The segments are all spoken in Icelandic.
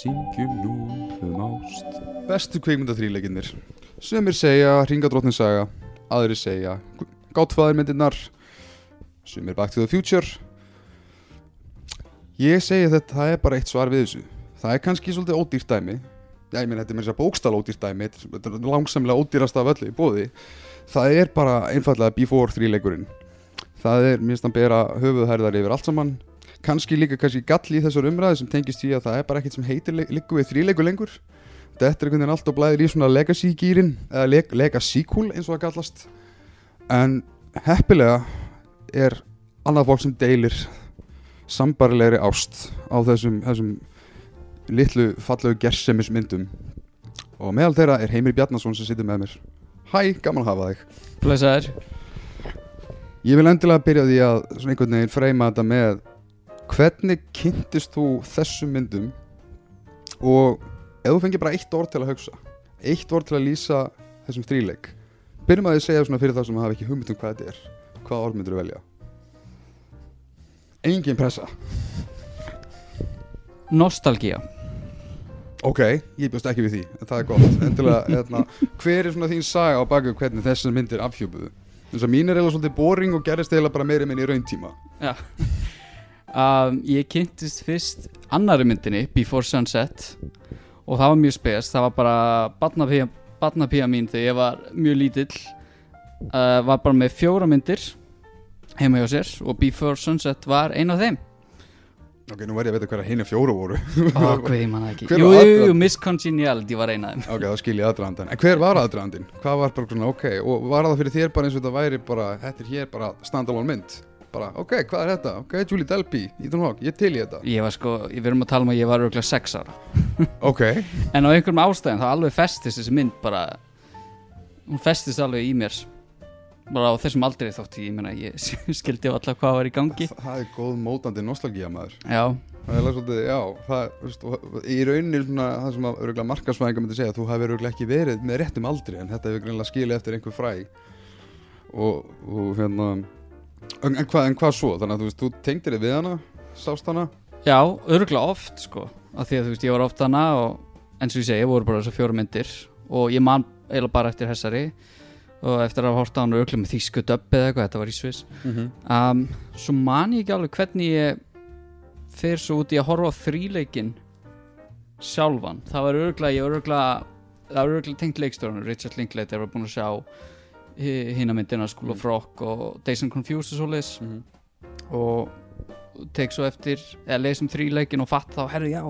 syngjum nú um ást. Bestu kveikmyndaþríleikinnir Sumir segja Ringadróttin saga Aðri segja Gáttfæðirmyndirnar Sumir Back to the Future. Ég segi þetta, það er bara eitt svar við þessu. Það er kannski svolítið ódýrt dæmi. Já, ég meina, þetta er mér sér bókstal ódýrt dæmi. Þetta er langsamlega ódýrast af öllu í bóði Það er bara einfallega Before þríleikurinn. Það er, minnst hann bera höfuðhærðar yfir allt saman kannski líka kannski gall í þessar umræði sem tengist í að það er bara ekkert sem heitir líku við þríleiku lengur. Þetta er einhvern veginn allt og blæðir í svona legacy gýrin eða le legacy cool eins og það kallast. En heppilega er annað fólk sem deilir sambarilegri ást á þessum, þessum litlu fallegu gersemis myndum og meðal þeirra er Heimir Bjarnason sem situr með mér. Hæ, gaman að hafa þig. Blessaður. Ég vil endilega byrja því að svona einhvern veginn freyma þetta með hvernig kynntist þú þessum myndum? Og ef þú fengir bara eitt orð til að hugsa eitt orð til að lýsa þessum þríleik byrjum að þið segja svona fyrir það sem hafa ekki hugmynd um hvað þetta er hvað orð myndur þú velja? Engin pressa. Nostalgía. Ok, ég bjóst ekki við því en það er gott. Endilega, hérna, hver er svona þín saga á baku hvernig þessar myndir afhjúpuðu? Þess að mín er eiginlega svolítið boring og gerist eiginlega bara meiri minn í rauntíma. Já um, Ég kynntist fyrst annari myndinni Before Sunset og það var mjög spes. Það var bara barnapía, barnapía mín þegar ég var mjög lítill uh, var bara með fjóra myndir heima hjá sér og Before Sunset var ein af þeim. Ok, nú verð ég að vita hverja hinn fjóru voru. Ó, hvað ég manna ekki. Jú, jú? Miss Congeniality var ein af þeim. Ok, þá skil ég aðdraðandan en hver var aðdraðandinn? hvað var bara svona, ok, og var það fyrir þér bara eins og þetta væri bara, þetta er hér bara standalone mynd bara, ok, hvað er þetta? ok, Julie Delpy, Ethan Hawke, ég til í þetta. Ég var sko, ég verðum að tala um að ég var örgulega sex ára. Ok, En á einhverjum ástæðum þá alveg festist þessi mynd bara Hún festist alveg í mér Bara á þessum aldrei þótt ég, ég meina ég skildi á alltaf hvað var í gangi. Það er góð mótandi nostalgía maður. Já, það er alveg svolítið, já, það, veist, í rauninni svona, það sem að örgulega markasvæðingar myndi segja, þú hafi örgulega ekki verið með réttum aldri, en þetta hefur greinlega skilið eftir einhver fræ. Og, og hérna en, en, hvað, en hvað svo, þannig að þú veist, þú tengdir þig við hana, sást hana? Já, örgulega oft sko. Af Því að þú veist, ég var oft hana og eins og ég segi, voru bara þessar fjóra myndir. Og ég man eiginlega bara eftir hessari og eftir að horta á hann örgulega með þýsku döbbi eða eitthvað, þetta var í Sviss. Mm -hmm. um, Svo man ég ekki alveg hvernig ég fer svo út í að horfa á þríleikin sjálfan. Það var örgulega, ég var örgulega það var örgulega tengt leikstjórnum Richard Linklater var búinn að sjá hinn að myndina School of Rock og Days and Confused og svoleiðis. Mhm. og tek svo eftir eða lesum þríleikin og fatt þá, herri já.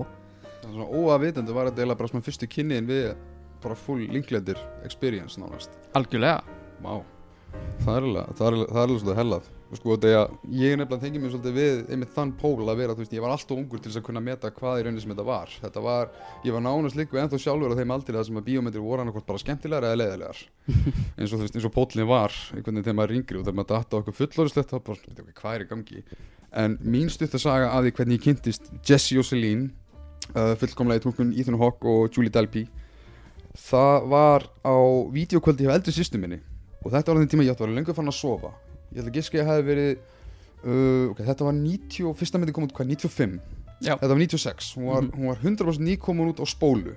Það er svona óavitandu var þetta eiginlega bara svona fyrstu kynniðin við bara full linkletir experience nánast. Algjörlega. Alveg, það er alveg svolítið hellað sko, þegar ég nefnilega tengið mér svolítið við einmitt þann pól að vera, þú veist, ég var alltaf ungur til þess að kunna meta hvað í rauninni sem þetta var. Þetta var, ég var nánast líka ennþá sjálfur á þeim aldrei það sem að bíómyndir voru annarkort bara skemmtilegar eða leiðilegar. Eins og þú veist, eins og póllin var einhvern veginn þegar maður yngri og þegar maður datta okkur fullorðislegt þá bara, veit ekki, hvað er í gangi? En mín stutt að saga að því hvernig ég kynntist Jesse og Celine uh, fullkomlega í tókun Ethan Hawke og Julie Delpy það var á vídeokvöldi hjá eldri sýstu minni. Og þetta var þannig tíma ég átti að vera lengur fann að sofa ég held að giska ég hefði verið uh, okay, þetta var 90 og fyrsta myndi kom út hvað, 95 Já. þetta var 96, hún var, Mhm. hún var 100% nýkomin út á spólu.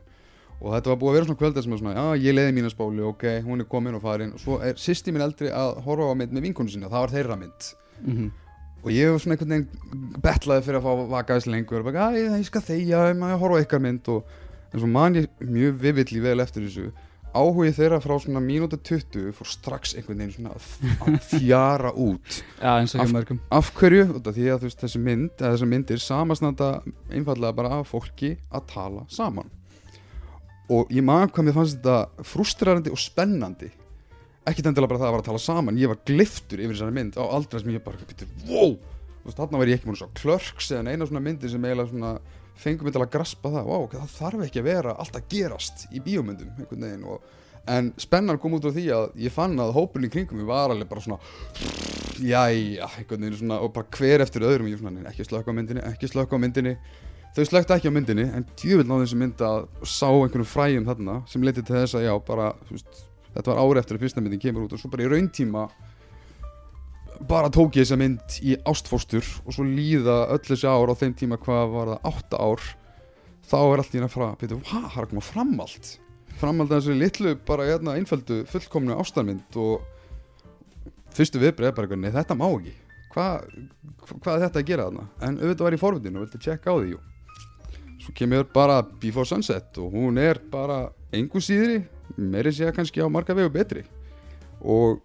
Og þetta var búið að vera svona kvöldar sem er svona, já ég leiði mína spólu ok, hún er komin og farin. Og svo er sýsti mín eldri að horfa á mynd með vinkonu sinna það var þeirra mynd. Mm og ég var svona einhvern veginn betlaði fyrir að fá að vaka þess lengur og bara, að ég skal þegja, maður horfa á ykkar mynd. Og en svo man ég mjög vivilli vel eftir þessu áhugi þeirra frá svona mínúti 20 fór strax einhvern veginn svona að, að fjara út. Og Af- af hverju, því að veist, þessi mynd eða þessi myndir samasnanda einfallega bara af fólki að tala saman. Og ég man hvað mér fannst þetta frustrerandi og spennandi. Ekkert endilega bara það að vera að tala saman. Ég var gliftur yfir þessari mynd á aldrei sem ég bara, wow! Veist, þarna var ég ekki að sjá klörks eða eina svona myndir sem eiginlega svona fengum mig til að graspa það, wow, það þarf ekki að vera allt að gerast í bíómyndum einhvern veginn og en spennan kom út á því að ég fann að hópurinn í kringum mig var alveg bara svona jæja, einhvern veginn svona og bara hver eftir öðrum. Ég svona, "Nei, ekki slökka á myndinni, ekki slökka á myndinni. Þau slökta ekki á myndinni en djúvill náðu þessi mynd að sá einhvernum fræjum þarna sem leti til þess að já, bara veist, þetta var ári eftir að fyrsta myndin kemur út og svo bara í rauntíma bara tók ég þessa mynd í ástfóstur og svo líða öll þessi ár á þeim tíma hvað var það, átta ár þá er allt í hérna frá byrju, hvað, það er að koma framald framald að þessu litlu, bara hérna einföldu fullkomnu ástarmynd og fyrstu viðbrið er bara eitthvað, nei þetta má ekki. Hvað, hvað er þetta að gera þarna? En auðvitað var í forvitinu og vildi tjekka á því svo kemur bara Before Sunset og hún er bara engu síðri, meiri segja kannski á marga vegu betri. Og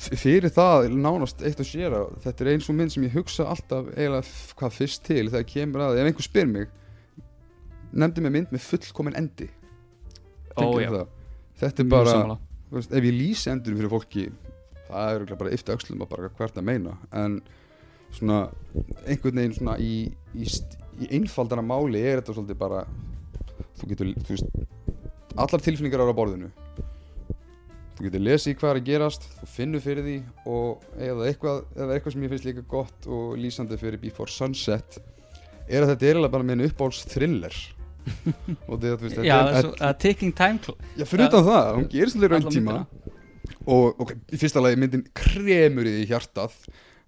fyrir það nánast eitt og sér að þetta er eins og mynd sem ég hugsa alltaf eiginlega hvað fyrst til þegar kemur að ef einhver spyr mig nefndi mig mynd með fullkomin endi. Ó, þetta er bara veist, ef ég lýsi endurum fyrir fólki það er bara yfti öxlum að bara hvert að meina. En svona einhvern veginn svona í, í, í einfaldana máli er þetta svolítið bara þú getur, þú veist allar tilfinningar eru á borðinu þú getur lesið hvað er að gerast þú finnur fyrir því og eða eitthvað, eða eitthvað sem ég finnst líka gott og lýsandi fyrir Before Sunset er að þetta er eiginlega bara minn uppáhalds thriller og þetta, veist, þetta Já, er, svo, uh, taking time Já, fyrir utan það, hún gerir svolítið rauntíma myndina. og ok, í fyrsta lagi myndin kremur í hjartað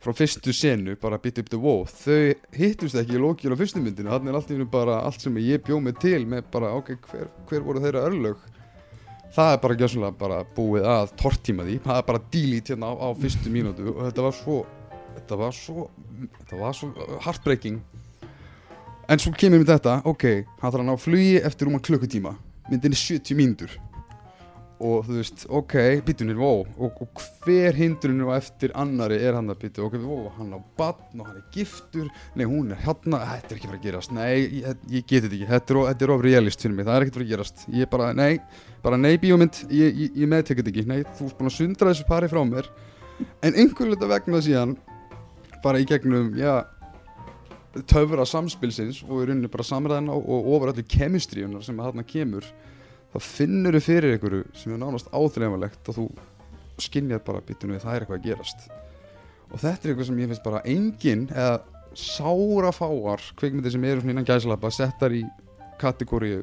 frá fyrstu senu, bara Beat Up The Wow þau hittust ekki í lókjur á fyrstu myndinu þannig er allt í hennu bara allt sem ég bjó mig til með bara, ok, hver, hver voru þeirra örlög það er bara gjössalega bara búið að tortíma því. Það er bara dílít hérna á, á fyrstu mínútu og þetta var svo þetta var svo, þetta var svo heartbreaking. En svo kemur við þetta, ok, hann þarf að ná flugi eftir um að klukkutíma. Myndin er 70 mínútur og þú veist, ok, býtunir, wow. Og, og hver hindrunir og eftir annari er hann að býtu, ok, wow, hann á badn og hann er giftur, nei hún er hérna. Þetta er ekki fyrir að gerast, nei, ég, ég geti þetta ekki. Þetta er, þetta er of realist fyrir mig, það er ekkert fyrir að gerast. Ég bara, nei, bara nei bíómynd. Ég, ég, ég meðtekja þetta ekki, nei, þú ert búin að sundra þessu pari frá mér. En einhver hluta vegna síðan bara í gegnum, já töfra samspilsins og í rauninni bara samræðina og, og ofur öllu kemistríunar sem þarna kemur þá finnur þú fyrir ykkur sem er nánast áþreifanlegt og þú skinjar bara býtunum við það er eitthvað að gerast. Og þetta er eitthvað sem ég finnst bara engin eða sára fáar kvikmyndir sem eru innan gæslappa settar í kategóri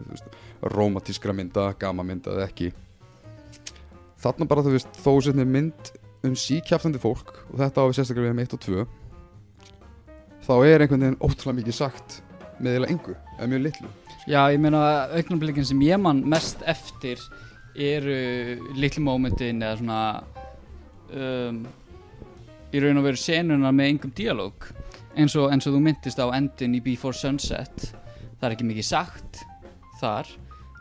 romantískra mynda, gama mynda eða ekki. Þarna bara þú veist þó sem er mynd um síkjaftandi fólk og þetta á við sérstaklega við um 1 og 2 þá er einhvern veginn ótrúlega mikið sagt með eða engu, eða mjög litlu Já, ég meina að augnablikin sem ég man mest eftir eru litlu momentin eða svona um, í raun og veru senuna með engum díalóg. Eins og, eins og þú myndist á endin í Before Sunset. Það er ekki mikið sagt þar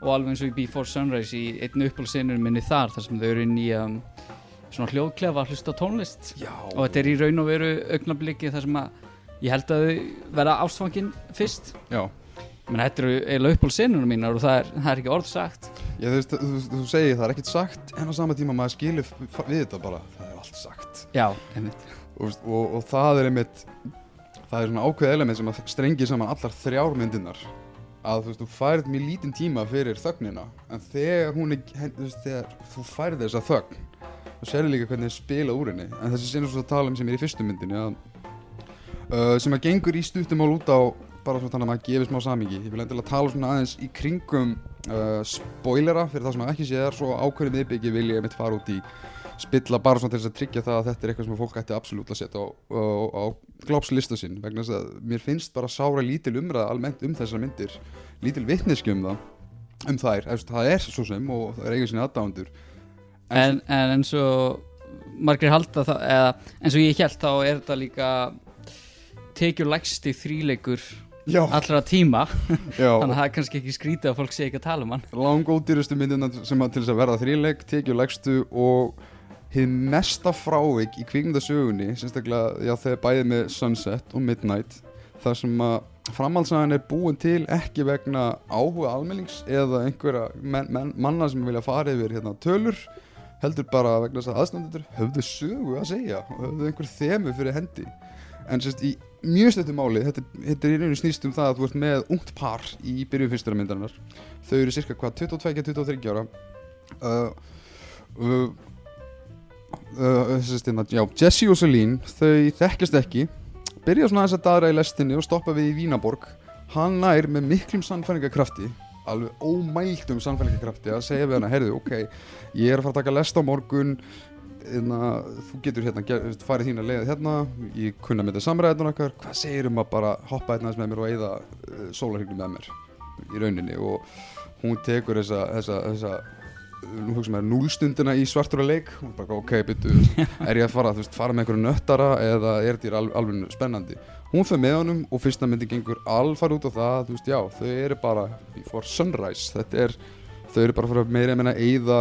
og alveg eins og í Before Sunrise í einn uppáhaldssenunum minni þar þar sem þau eru inn í um, svona hljóðklefa hlusta tónlist. Já, og þetta er í raun og veru augnabliki þar sem að ég held að þau verða ástfangin fyrst. Já menn þetta eru eiginlega upp á sinunum mínar og það er, það er ekki orð sagt. Já, þú, veist, þú, þú, segir það er ekkert sagt en á sama tíma maður skilur f- við þetta bara það er allt sagt. Já, einmitt. Og, og, og það er einmitt það er svona ákveð element sem að strengir saman allar þrjár myndirnar. Að þú veist, þú færð mjög lítinn tíma fyrir þögnina en þegar hún er þú, veist, þegar þú færð þessa þögn þú sérðu líka hvernig það spilað úr henni. En þessi sinni svo að tala um sem er í fyrstu myndinni að, uh, sem að gengur í stuttumál út á bara svona þannig að maður gefið smá samingi ég vil endilega tala svona aðeins í kringum uh, spoilera fyrir það sem að ekki sé þar svo ákveðin viðbyggi vil ég mitt fara út í spilla bara svona til þess að tryggja það að þetta er eitthvað sem fólk ætti absolutt að setja á, á, á glópslista sinn vegna þess að mér finnst bara sára lítil umræða almennt um þessar myndir lítil vitneski um það um þær, það er svo sem og það er eiga sinni aðdándur en, en eins og margir halda það eða eins og ég held þá er þetta líka tekjur lægsti þríleikur já, allra tíma. Já, þannig að það er kannski ekki skrítið að fólk sé ekki að tala um hann. Langódýrustu myndina sem að til þess að verða þríleik, tekjulegstu og hið mesta frávik í kvikmyndasögunni, sérstaklega já, þegar bæðið með Sunset og Midnight þar sem að framhaldssagan er búin til ekki vegna áhuga almennings eða einhverja men, men, manna sem vilja fara yfir hérna, tölur heldur bara vegna þess að aðstændur höfðu sögu að segja og höfðu einhver þemu fyrir hendi. En sérst í mjög stöttu máli. Þetta, þetta er í rauninu snýst um það að þú ert með ungt par í byrju fyrstura myndarinnar. Þau eru cirka hvað 22-23 ára. Uh, uh, uh, sérst, hérna, já, Jesse og Celine þau þekkjast ekki. Byrja svona aðeins að daðra í lestinni og stoppa við í Vínaborg. Hann nær með miklum sannfæringarkrafti alveg ómældum sannfæringarkrafti að segja við hana, heyrðu, ok ég er að fara að taka lest á morgun þú getur hérna veist, farið þína leið hérna. Ég kunna með þetta samræðan okkar. Hvað segir um að bara hoppa hérna með mér og eyða uh, sólarhygnum með mér? Í rauninni og hún tekur þessa, þessa, þessa nú hugsa maður núlstundina í svartura leik. Og bara ok, byrju, er ég að fara veist, fara með einhverju nöttara eða er þetta al, alveg spennandi? Hún fyrir með honum og fyrsta myndi gengur alfar út á það þú veist, já, þau eru bara before sunrise, þetta er þau eru bara að fara meira að menna að eyða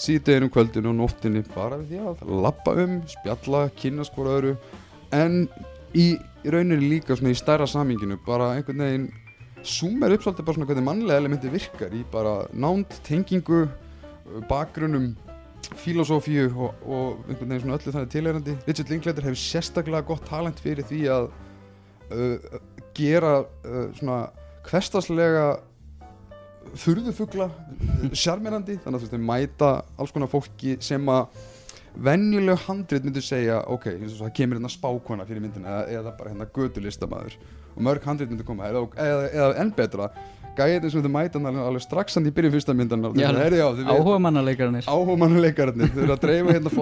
síðdeginum kvöldinu og nóttinni bara við því að lappa um, spjalla, kynna skor öðru. En í rauninni líka svona í stærra saminginu bara einhvern veginn súmer upp svolítið bara svona hvernig mannlega elementi virkar í bara nánd, tengingu bakgrunnum filosófíu og, og einhvern veginn svona öllu þannig tilhærandi Richard Linklater hefur sérstaklega gott talent fyrir því að uh, gera uh, svona hverstaslega furðufugla sjarmirandi þannig að þú veist þau mæta alls konar fólki sem að venjuleg handrit myndu segja ok, eins og það kemur hérna spákona fyrir myndina eða, eða bara hérna gödulistamæður og mörg handrit myndu koma eða, eða, eða enn betra gæðin sem þau mæta alveg strax hann í byrju fyrsta myndan Já, áhuga Áhuga mannaleikarinnir áhugamannuleikararnir þau eru að dreifa hérna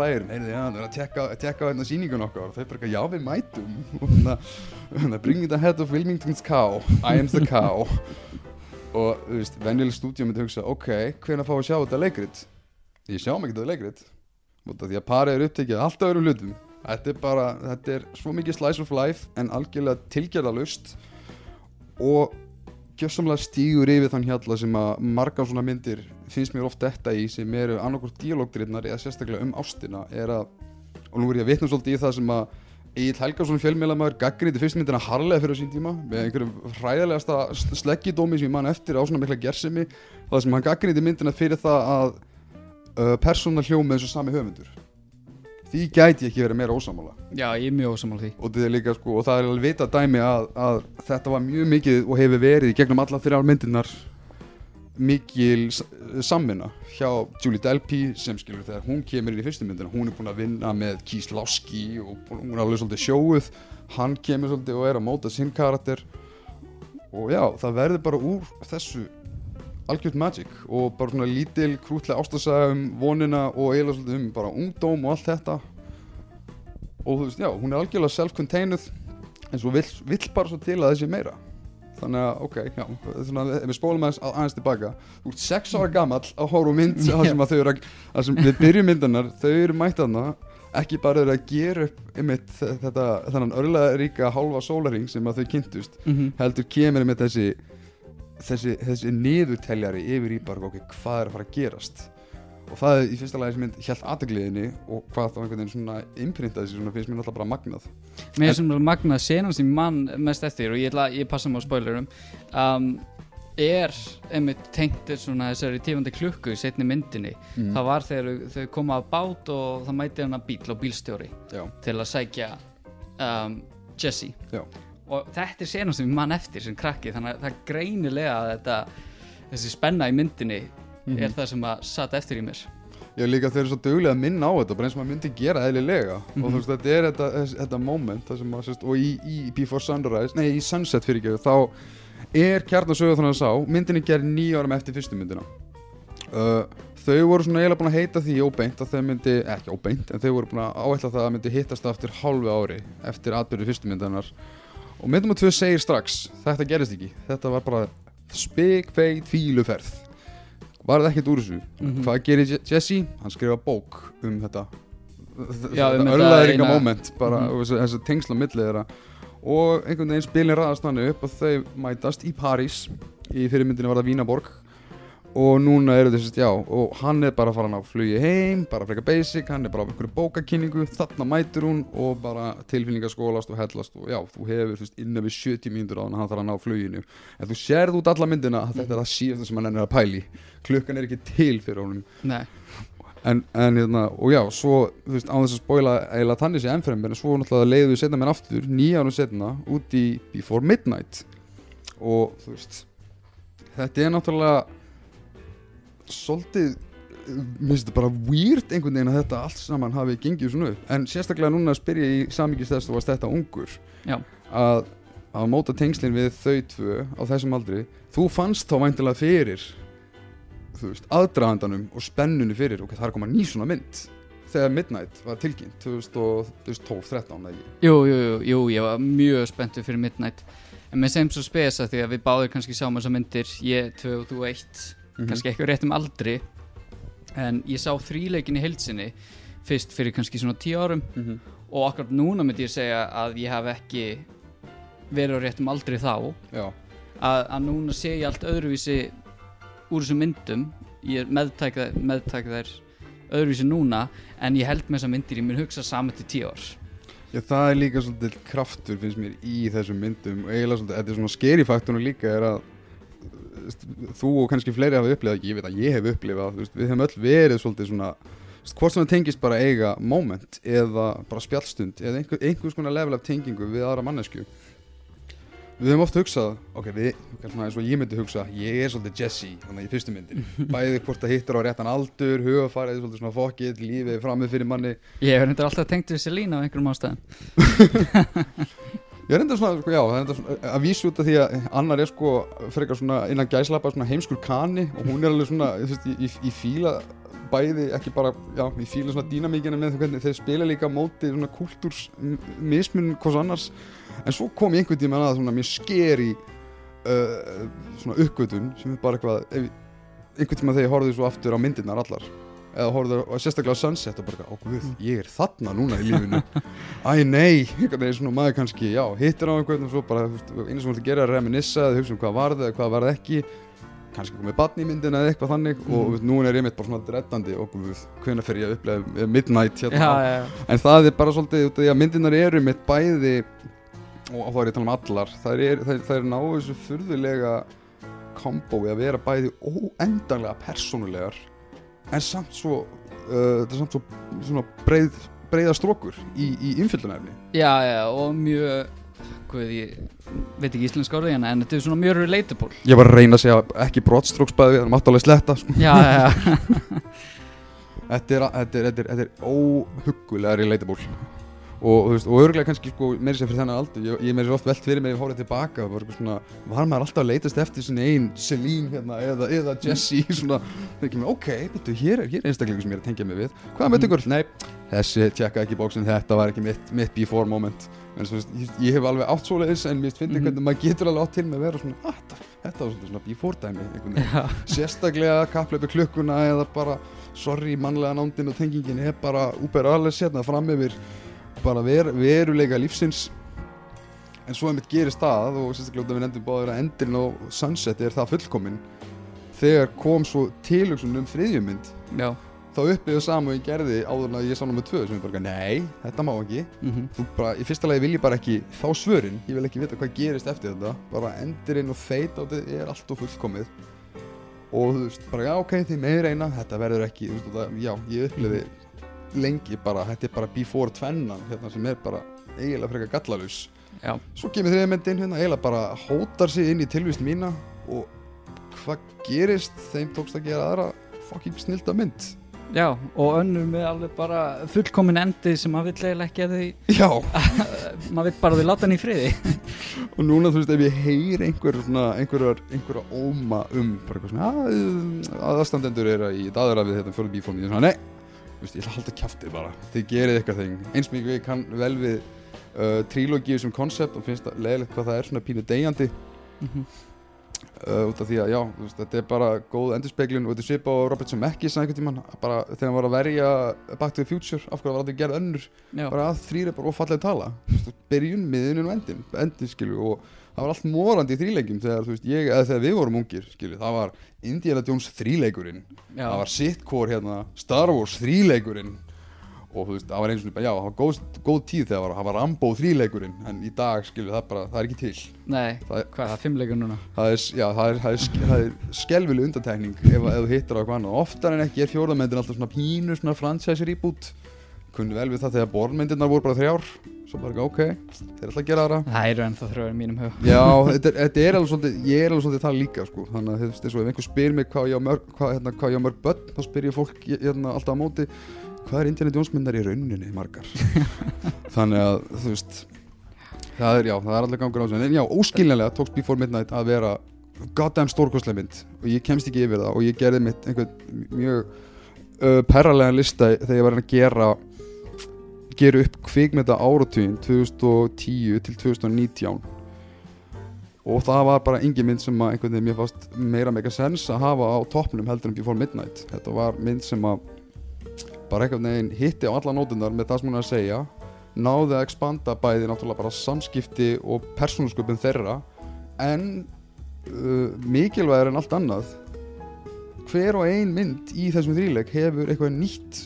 já, þau eru að tekka, tekka hérna síningun okkar og þau bara, já við mætum. Og hérna, hérna, bring the head of Wilmington's cow. I am the cow og þú veist, venjuleg stúdíu myndi hugsa ok, hvenær fá að sjá þetta leikrit? Ég sjá mig ekki þetta leikrit. Því að parið er upptekið alltaf öðrum hlutum. Þetta er bara, þetta er svo mikið slice of life en algjörlega tilgerðalust og gjössamlega stígur yfir þann hjalla sem að margar svona myndir finnst mér oft þetta í sem eru annarkort díalógdrinnar eða sérstaklega um ástina er að, og nú er ég að vitna svolítið í það sem að Egil Helgason fjölmjölamæður gaggrindi fyrst myndina harlega fyrir sín tíma með einhverjum hræðilegasta sleggidómi sem ég man eftir á svona mikla gersemi það sem hann gaggrindi myndina fyrir það að uh, persóna hljóma eins og sami höfundur. Því gæti ég ekki verið meira ósamála Já, ég er mjög ósamála því. Og, líka, sko, og það er alveg vita dæmi að, að þetta var mjög mikið og hefur verið gegnum alla þrjár myndirnar mikil samvinna hjá Julie Delpy sem skilur þegar hún kemur inn í fyrstu myndina. Hún er búin að vinna með Keith Lasky og hún er alveg svolítið sjóuð. Hann kemur svolítið og er að móta sinn karakter. Og já, það verður bara úr þessu algjört magic og bara svona lítil krútlega ástasaga um vonina og eiginlega svolítið um bara ungdóm og allt þetta. Og þú veist, já, hún er algjörlega self-containuð en svo vill, vill bara svo til að þessi meira þannig að, ok, já, svona, ef við spólum aðeins, aðeins tilbaka. Þú ert sex ára gamall á horf mynd sem að þau eru að, við byrjum myndanar þau eru mætt þarna. Ekki bara eru að gera upp einmitt þetta, þannig örlega ríka hálfa sólaring sem að þau kynntust mm -hmm. heldur kemur með þessi þessi, þessi niðurteljari yfir í bara, ok, hvað er að fara að gerast og það er í fyrsta lagi sem mynd hjælt aðegliðinni og hvað þá einhvern veginn svona imprintaði svona finnst mér alltaf bara magnað. Mér er sem magnað senan sem ég mann mest eftir og ég, ætla, ég passa mig á spoilerum. Um, er einmitt tengt svona þessari tífandi klukku í setni myndinni. Mm. það var þegar þau koma að bát og það mæti hann að bíl og bílstjóri já, til að sækja um, Jesse. Já, og þetta er senan sem ég mann eftir sem krakki þannig að það greinilega að þetta þessi spenna í myndinni Mhm. er það sem að satt eftir í mér. Er líka þeir eru svo duglega að minna á þetta bara eins og maður myndi gera eðlilega. Og Mhm. þú veist, þetta er þetta, þetta moment það að, sérst, og í, í Before Sunrise nei, í Sunset fyrir ekki, þá er kjarnasögur þannig að sá, myndin er gerð nýja árum eftir fyrstu myndina. Uh, þau voru svona eiginlega búin að heita því óbeint að þau myndi, ekki óbeint en þau voru búin að áætla það að myndi hittast aftur hálfu ári eftir atbyrðu fyrstu myndanar og myndum að tvö segir strax þetta gerist ekki, þetta var bara spikfeit fíluferð var það ekkert úr þessu. Mhm. hvað gerir Je- Jesse? hann skrifa bók um þetta um örlaðringa eina- moment bara, og þessi, þessi tengsla milli þeirra. Og einhvern veginn spilin ræðast þannig upp og þau mætast í París. Í fyrirmyndinu var það Vínaborg og núna eru þessist já og hann er bara að fara að flugi heim bara freka basic, hann er bara á einhverju bókakynningu þarna mætur hún og bara tilfinningaskólast og hellast og já, þú hefur þú veist, innan við 70 mínútur á hann hann þarf að ná fluginu. En þú sérð út alla myndina að þetta er það síðasta sem hann er að pæli klukkan er ekki til fyrir honum. Nei, en, en hérna, og já, svo þú veist, á þess að spoila eiginlega þannig sé ennfrem en svo náttúrulega leiðu við setna mér aftur nýja árum setna út í Before Midnight. Og þú veist þetta er náttúrulega svolítið mér finnst þetta bara weird einhvern veginn að þetta allt saman hafi gengið svona upp. En sérstaklega núna spyr ég í samíkist þess að þú varst þetta ungur að, að móta tengslin við þau tvö á þessum aldri þú fannst þá væntilega fyrir aðdragandanum og spennunni fyrir ok, það er að koma ný svona mynd þegar Midnight var tilkynnt 2012-13 eða ekki? Jú, jú, jú, ég var mjög spenntur fyrir Midnight. En með sem svo spesa því að við báðir kannski sáum þessar myndir Ég, tvö og þú eitt Mhm. Kannski ekki á réttum aldri En ég sá þríleikin í heilsinni Fyrst fyrir kannski svona tíu árum. Mhm. Og akkurat núna myndi ég segja að ég haf ekki verið á réttum aldri þá. Að, að núna sé ég allt öðruvísi úr þessum myndum. Ég er meðtæk meðtæk þær öðruvísi núna en ég held með þessar myndir ég mun hugsa saman til tíu ár. Já, það er líka svolítið kraftur finnst mér í þessum myndum. Og eiginlega svolítið, þetta er svona skeri faktorinu líka er að þú og kannski fleiri hafa upplifað ekki, ég veit að ég hef upplifað veist, við hefum öll verið svolítið svona hvort sem það tengist bara eiga moment eða bara spjallstund eða einhver, einhvers konar level af tengingu við aðra mannesku við höfum oft hugsað ok, við, svona eins og ég myndi hugsa ég er svolítið Jesse, þannig í fyrstu myndin bæði hvort það hittar á réttan aldur hugafarið, svolítið svona fokkið, lífið framið fyrir manni. Ég hef reyndar alltaf tengt við Selína á einhverjum ástæðum Ég er enda svona, sko, já, það er enda svona að vísa út af því að annar er sko frekar svona innan gæslappa svona heimskur kani og hún er alveg svona, þú veist, ég, ég fíla bæði, ekki bara, já, ég fíla svona dýnamíkina með hvernig þeir spila líka móti svona kultúrs mismun hvers annars, en svo kom ég einhvern tíma að svona mér skeri uh, svona uppgötun sem er bara eitthvað, einhvern tíma þegar ég horfði svo aftur á myndirnar allar eða horfði á sérstaklega á Sunset og bara, ó guð, ég er þarna núna í lífinu æ nei, einhvern veginn svona maður kannski, já, hittir á einhvern og svo bara, einu sem ert að gera er að reminissa eða hugsa um hvað varði eða hvað varði ekki kannski komið barn í myndina eða eitthvað þannig og mm. nú er ég mitt bara svona dreddandi og hvenær fer ég að upplega midnight hérna já, já, já. en það er bara svolítið út af því að myndinar eru mitt bæði og þá er ég að tala um allar það er, það er náðu þessu furðulega kombói að vera bæði óendanlega persónulegar en samt svo uh, þetta er samt svo svona breið, breiða strókur í, í innfyllunarefni já, já, og mjög hvað ég veit ekki íslensk orðið hérna en þetta er svona mjög relatable. Ég var að reyna að segja ekki brottstróksbæði við erum áttalega sletta sko. já, já, já, þetta er, er, er, er óhuggulega relatable og, veist, og örgulega kannski sko, meiri sér fyrir þennan aldur. Ég, ég meiri sér oft velt fyrir mig að hóra tilbaka. Og eitthvað svona, var maður alltaf að leitast eftir sinni einn Celine hérna, eða, eða Jessie svona, ekki ok, betur, hér er, hér er einstaklingur sem ég er að tengja mig við. Hvað með ykkur, nei, þessi tjekka ekki bóksin þetta var ekki mitt, mitt before moment. En svo, ég, ég hef alveg átt svoleiðis en mér finnst Mhm. hvernig maður getur alveg átt til með að vera svona, ah, þetta, þetta var svona, svona before dæmi sérstaklega kappleipi klukkuna eða bara sorry mannlega nándin og tengingin er bara úber alveg sérna fram yfir bara ver, veruleika lífsins. En svo einmitt gerist það og sérstaklega út af við nefndum báður að endurinn á Sunset er það fullkomin þegar kom svo tilhugsun um þriðjumynd já. þá upplifið saman og ég gerði áður að ég sá nummer tvö sem ég bara, nei, þetta má ekki. Mm þú bara, í fyrsta lagi vil ég bara ekki fá svörin, ég vil ekki vita hvað gerist eftir þetta bara endurinn og feit á þetta er allt og fullkomið. Og þú veist, bara já ok, þið með reyna þetta verður ekki, þú veist, já, ég upplifi lengi bara, þetta er bara before tvennan, hérna sem er bara eiginlega frekar gallalus já, svo kemur þriðmyndin hérna, eiginlega bara hótar sig inn í tilvist mína og hvað gerist? Þeim tókst að gera aðra fucking snilda mynd. Já og önnur með alveg bara fullkomin endi sem maður vill eiginlega ekki að þau já, maður vill bara þau láta hann í friði. Og núna þú veist ef ég heyr einhver einhverja óma um bara eitthvað svona, að aðstandendur eru í daðara við þetta ég er svona, nei, veist, ég ætla að halda kjáftið bara. Þið gerið eitthvað þeng, eins mikið ég kann vel við uh, trílógíu sem konsept og finnst það leðilegt hvað það er svona pínu degjandi Mhm. uh, út af því að já, veist, þetta er bara góð endurspeglun og þetta er svipa á Robert Zemeckis einhvern tímann, bara þegar hann var að verja Back to the Future, af hverju var þetta gerð önnur? Já, bara að þrýr er bara ofallega tala. Byrjun, miðunin og endin endin skilju og það var allt morandi í þríleikjum þegar, veist, ég, þegar við vorum ungir skilju, það var Indiana Jones þríleikurinn. Já, það var sitcore hérna Star Wars þríleikurinn. Og veist, það var eins og já, það var góð, góð tíð þegar það var, Rambo þríleikurinn. En í dag skilju, það bara, það er ekki til. Nei, það er, hvað er það, fimmleikur núna? Það er, já, það er, það er, það er skelvileg undantekning ef, ef þú hittir á eitthvað annað. Oftar en ekki er fjórðamendin alltaf svona pínu svona franchise reboot kunni vel við það þegar borðmyndirnar voru bara þrjár. Svo bara ok, þeir ætla að gera aðra. Það eru ennþá þrjóður í mínum hug. Já, þetta er, þetta er alveg svolítið ég er alveg svolítið það líka sko. Þannig að þú veist, ef einhver spyr mig hvað ég á mörg hvað, hérna, hvað ég á mörg börn, þá spyr ég fólk hérna, alltaf á móti hvað er Indiana Jones myndar í rauninni margar? Þannig að þú veist það er já, það er allir gangur á þessu. En já, óskiljanlega tókst Before Midnight að vera goddamn stórkostlega mynd og ég kemst ekki yfir það og ég gerði mitt einhvern mjög uh, perralega lista þegar ég var að gera gera upp kvikmynda áratugin 2010 til 2019 og það var bara engin mynd sem að einhvern veginn mér fannst meira mega sens að hafa á toppnum heldur en Before Midnight. Þetta var mynd sem að bara einhvern veginn hitti á alla nótunar með það sem hún er að segja náði að expanda bæði náttúrulega bara samskipti og persónusköpun þeirra en uh, mikilvægur en allt annað hver og ein mynd í þessum þríleik hefur eitthvað nýtt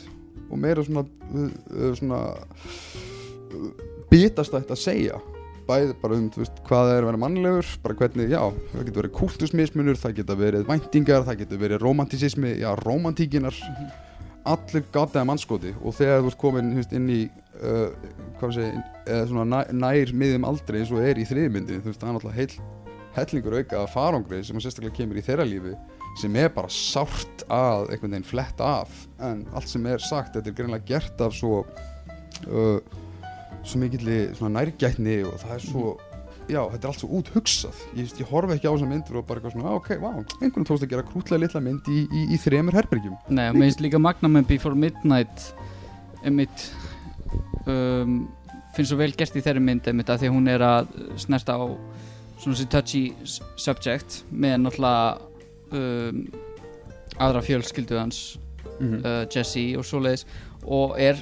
og meira svona, uh, svona uh, bitastætt að segja. Bæði bara um veist, hvað það er að vera mannlegur bara hvernig, já, það getur verið kultusmismunur það getur verið væntingar, það getur verið romantisismi, já, romantíkinar allir gataði mannskoti og þegar þú ert komin veist, inn í uh, hvað sé, eða svona nær, nær miðjum aldrei eins og er í þriðmyndi þú veist, það er náttúrulega heil hellingur auka að farangri sem sérstaklega kemur í þeirra lífi sem er bara sárt að einhvern veginn fletta af. En allt sem er sagt, þetta er greinlega gert af svo uh, svo mikilli nærgætni og það er svo já, þetta er allt svo út hugsað ég, ég horfi ekki á þessar myndir og bara eitthvað svona "Ah, ok, vá, einhvern tókst að gera krútlega litla mynd í, í, í þremur herbergjum. Nei, mér finnst líka magna með Before Midnight einmitt um, finnst svo vel gert í þeirri mynd einmitt að því hún er að snerta á svona þessi touchy subject með náttúrulega um, aðra fjölskyldu hans mm uh, Jesse og svoleiðis og er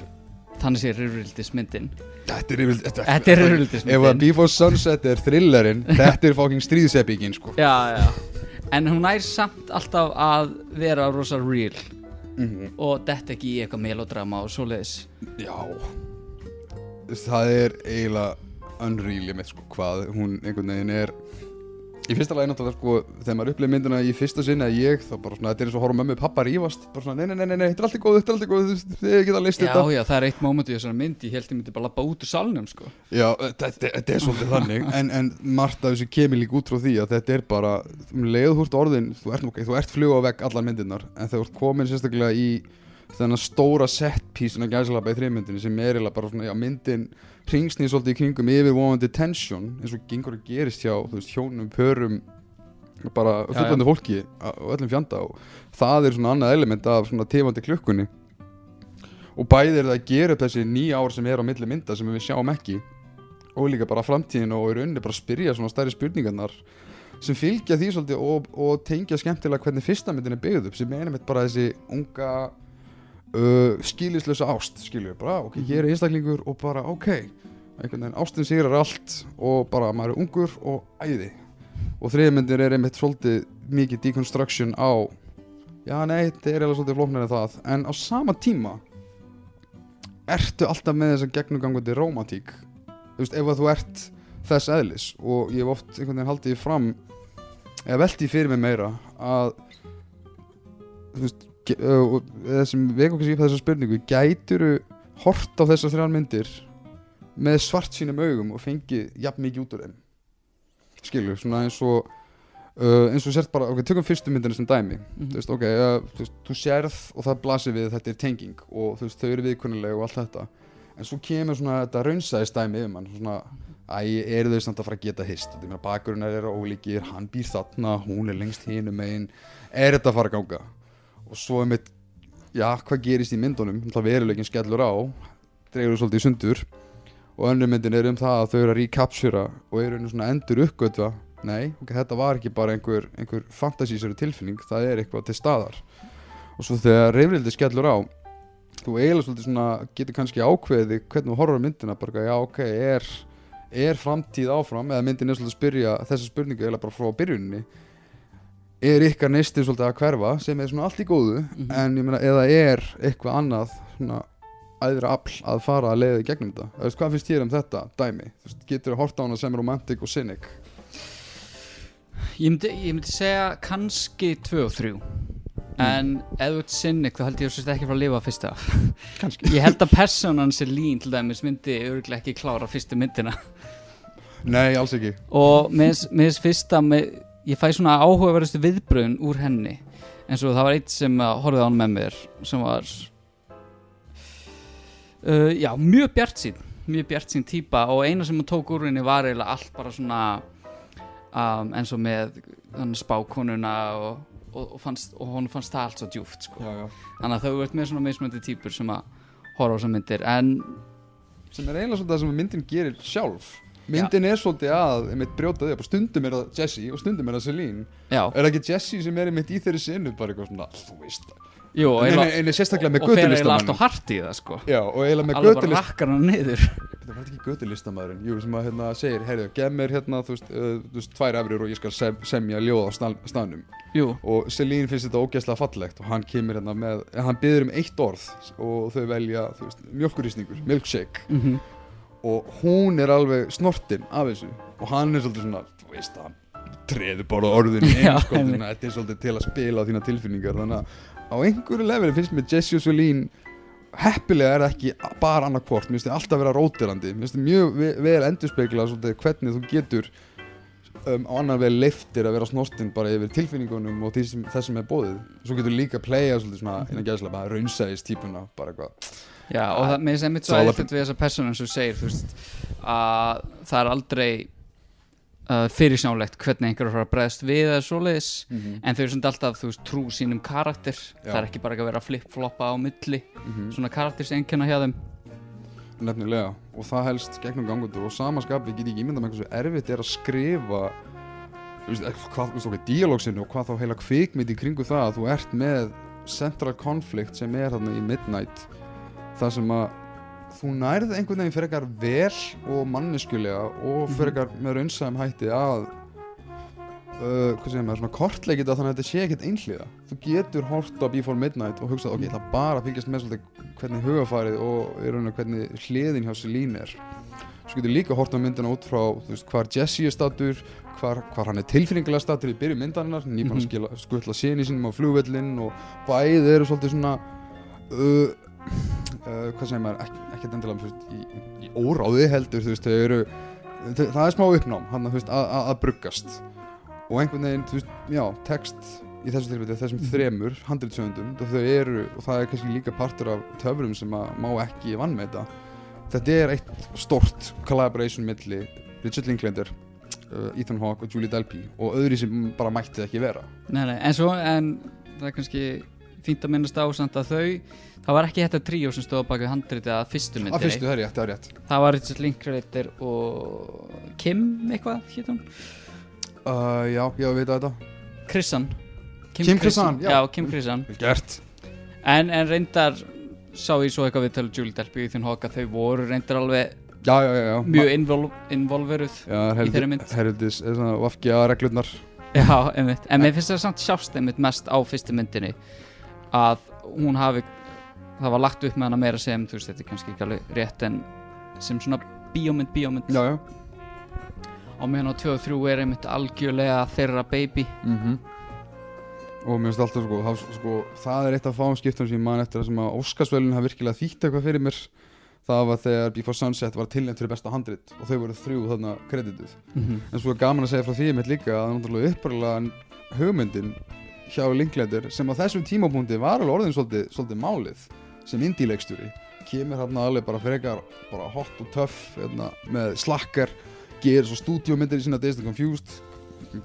þannig sé rurildismyndin þetta er er ef að Before Sunset er thrillerinn þetta er fucking stríðseppingin sko. Já, já. En hún nær samt alltaf að vera rosa real. Mm og detta ekki í eitthvað melodrama og svoleiðis. Já. Það er eiginlega unreal ég með sko hvað hún einhvern veginn er í fyrsta lagi náttúrulega sko þegar maður upplifir myndina í fyrsta sinni að ég þá bara svona þetta er eins og horfum mömmu og pappa rífast bara svona nei nei nei nei, þetta er allt í góð þetta er allt í góð þið geta list Já, þetta já, það er eitt moment í þessari mynd Ég held ég myndi bara lappa út úr salnum sko. Já þetta, er svolítið þannig en, en margt af þessu kemur líka út frá því að þetta er bara um leið þú ert orðin þú ert, okay, þú ert flug á vegg allar myndirnar en þegar þú ert komin sérstaklega í þennan stóra set piece í þrýmyndinni sem er eiginlega bara svona já, myndin hringsnið svolítið í kringum yfirvofandi tension eins og gengur að gerist hjá þú veist, hjónum, pörum bara fullandi fólki á öllum fjanda og það er svona annað element af svona tífandi klukkunni. Og bæði er það að gera upp þessi nýja ár sem er á milli mynda sem við sjáum ekki og líka bara framtíðin og í rauninni bara spyrja svona stærri spurningarnar sem fylgja því svolítið og, og tengja skemmtilega hvernig fyrsta myndin er byggð upp sem er einmitt bara þessi unga uh, skilislösa ást skilju, bara ok, ég er einstaklingur og bara ok, einhvern veginn ástin sigrar allt og bara maður er ungur og æði. Og þriðmyndir er einmitt svolítið mikið deconstruction á já nei, þetta er eiginlega svolítið flóknar en það en á sama tíma ertu alltaf með þessa gegnugangandi rómatík þú veist, ef að þú ert þess eðlis og ég hef oft einhvern veginn haldið fram eða veltið fyrir mig meira að þú veist ge- ö, og eða sem vek okkur sér upp þessa spurningu gæturu hort á þessar þrjár myndir með svart sínum augum og fengið jafn mikið út úr þeim? Skilur, svona eins og uh, eins og sért bara, ok, tökum fyrstu myndina sem dæmi. Þú veist, ok, uh, þú, veist, þú sérð og það blasir við þetta er tenging og þú veist, þau eru viðkunnulega og allt þetta. En svo kemur svona þetta raunsæðist dæmi yfir mann svona, æ, eru þau samt að fara að geta hist? Þetta er bakgrunnar eru ólíkir, hann býr þarna hún er lengst hinum megin. Er þetta að fara að ganga og svo er mitt, já, hvað gerist í myndunum? Það veruleikin skellur á dregur svolítið í sundur. Og önnur myndin er um það að þau eru að recaptura og eru einu svona endur uppgötva. Nei, ok, þetta var ekki bara einhver, einhver fantasísari tilfinning, það er eitthvað til staðar. Og svo þegar reyfrildi skellur á þú eiginlega svolítið svona getur kannski ákveði hvernig þú horfur myndina bara, já, ok, er, er framtíð áfram? Eða myndin er svolítið að spyrja þessa spurningu eiginlega bara frá byrjunni er ykkar neistið svolítið að hverfa sem er svona allt í góðu Mhm. en ég meina, eða er eitthvað annað svona æðra afl að fara að leiða í gegnum þetta? Þú veist, hvað finnst þér um þetta dæmi? Þú veist, getur þú hort á hana sem romantic og cynic? Ég myndi, ég myndi segja kannski 2 og 3 En ef þú ert sinnig þá held ég að þú sérst ekki frá að lifa fyrsta. Kannski. Ég held að personan sér lín til dæmis myndi örgulega ekki klára fyrstu myndina. Nei, alls ekki. Og með þess fyrsta með, Ég fæ svona áhugaverðustu viðbröðun úr henni En svo það var eitt sem uh, horfði á hann með mér Sem var uh, Já, mjög bjart sín Mjög bjart sín típa Og eina sem hún tók úr henni var eiginlega allt bara svona um, eins og með spákonuna og og, og, fannst, og hún fannst það allt svo djúft sko. já, já. þannig að þau ert með svona mismöndi típur sem að horfa á þessar myndir en sem er eiginlega svolítið það sem myndin gerir sjálf myndin er svolítið að einmitt brjótaði upp. Og stundum er það Jessie og stundum er það Celine. Já, er það ekki Jessie sem er einmitt í þeirri sinnu bara eitthvað svona, þú veist. Jú, en en er sérstaklega með og fer eiginlega allt götulistamann og hart í það sko. Já, og eiginlega með alveg bara götulist rakkar hann niður. Það var ekki götulistamæðurinn jú, sem að hérna segir, heyrðu, gef mér hérna þú veist, uh, þú veist tvær efrir og ég skal sem, semja ljóð á stað, staðnum. Jú, og Celine finnst þetta ógeðslega fallegt og hann kemur hérna með, hann byður um eitt orð og þau velja, þú veist, mjölkurísningur milkshake. Mm og hún er alveg snortin af þessu. Og hann er svolítið svona, þú veist hann treður bara einmitt. þannig að þetta er svolítið til að spila á þína tilfinningar. Þannig að á einhverju leveli finnst mér Jessie og Celine heppilega er það ekki bara annað hvort, mér finnst þið alltaf vera rótirandi mér finnst þið mjög ve- vel endurspegla svolítið hvernig þú getur um, á annan vel leiftir að vera snortin bara yfir tilfinningunum og þessum er bóðið svo getur líka að playa svolítið svona innan gæðslega bara raunsæðis típuna bara eitthvað já, og það með að mitt svo eðlitt við þessa persónu eins og þú segir þú veist, að það er aldrei uh, fyrirsjánlegt hvernig einhver er að fara að bregðast við eða svoleiðis en þau eru svona alltaf, þú veist, trú sínum karakter. Það er ekki bara að vera flip-floppa á milli Mhm. svona karakters einkenna hjá þeim. Nefnilega, og það helst gegnum gangundur og samaskapi get ég ekki ímynda með hversu erfitt er að skrifa eh, díalógsinu og hvað þá heila kvikmynd í kringu það að þú ert með central conflict sem er þarna í Midnight það sem að þú nærð einhvern veginn fyrir eitthvað vel og manneskulega og fyrir eitthvað með raunsæðum hætti að uh, hvað segir maður, svona kortleikið þannig að þetta sé ekkert einhliða. Þú getur hort á Before Midnight og hugsað, ok, ég ætla bara að fylgjast með svolítið hvernig hugafarið og í rauninu hvernig hliðin hjá Celine er. Svo getur líka hort á myndina út frá þú veist, hvar Jesse er statur hvar, hvar hann er tilfinningilega statur í byrju myndarinnar nýpann Mhm. að skila, skutla séni sínum á flugvellin og bæði eru svolítið svona uh, uh, hvað segir maður, ekki, ekki endilega í, í óráði heldur veist, eru þau, það er smá uppnám hann veist, að, bruggast. Og einhvern veginn, þú veist, já, text í þessu tilfelli, þessum Mhm. þremur handritsöndum, þau eru og það er kannski líka partur af töfrum sem að má ekki vannmeita þetta er eitt stort collaboration milli Richard Linklater uh, Ethan Hawke og Julie Delpy og öðru sem bara mætti það ekki vera. Nei, nei, en svo, en það er kannski fínt að minnast á samt að þau það var ekki þetta tríó sem stóð á bak við handritið að fyrstu að myndinni. fyrstu, það er rétt, það er rétt. Það var Richard Linklater og Kim eitthvað, hétt hún? Uh, já, já, við veitum þetta. Chrisan. Kim Chrisan, já. já, Kim Chrisan. Vel gert. En, en reyndar sá ég svo eitthvað við tala Julie Delpy í þinn hoka þau voru reyndar alveg já, já, já, já. mjög invol involveruð já, í þeirri mynd. herriðis, svona vafkja reglurnar. Já, einmitt, en mér finnst það samt sjást einmitt mest á fyrstu myndinni að hún hafi það var lagt upp með hana meira sem þú veist, þetta er kannski ekki alveg rétt en sem svona bíómynd, bíómynd. Já, já. Á meðan á 2 og 3 er einmitt algjörlega þeirra baby. Mm og mér finnst alltaf sko það, sko það er eitt af fáum skiptum sem ég man eftir að sem að Óskarsvölun hafa virkilega þýtt eitthvað fyrir mér. Það var þegar Before Sunset var tilnæmt fyrir besta handrit og þau voru þrjú þarna kredituð. En svo er gaman að segja frá því mitt líka að það er náttúrulega uppröðlega hugmyndin hjá Linklater sem á þessum tímapunkti var alveg orðin svolítið, svolítið málið sem indie-leikstjóri kemur hérna alveg bara frekar bara hot og töff hérna, með slakkar gerir svo stúdíómyndir í sína Dazed and Confused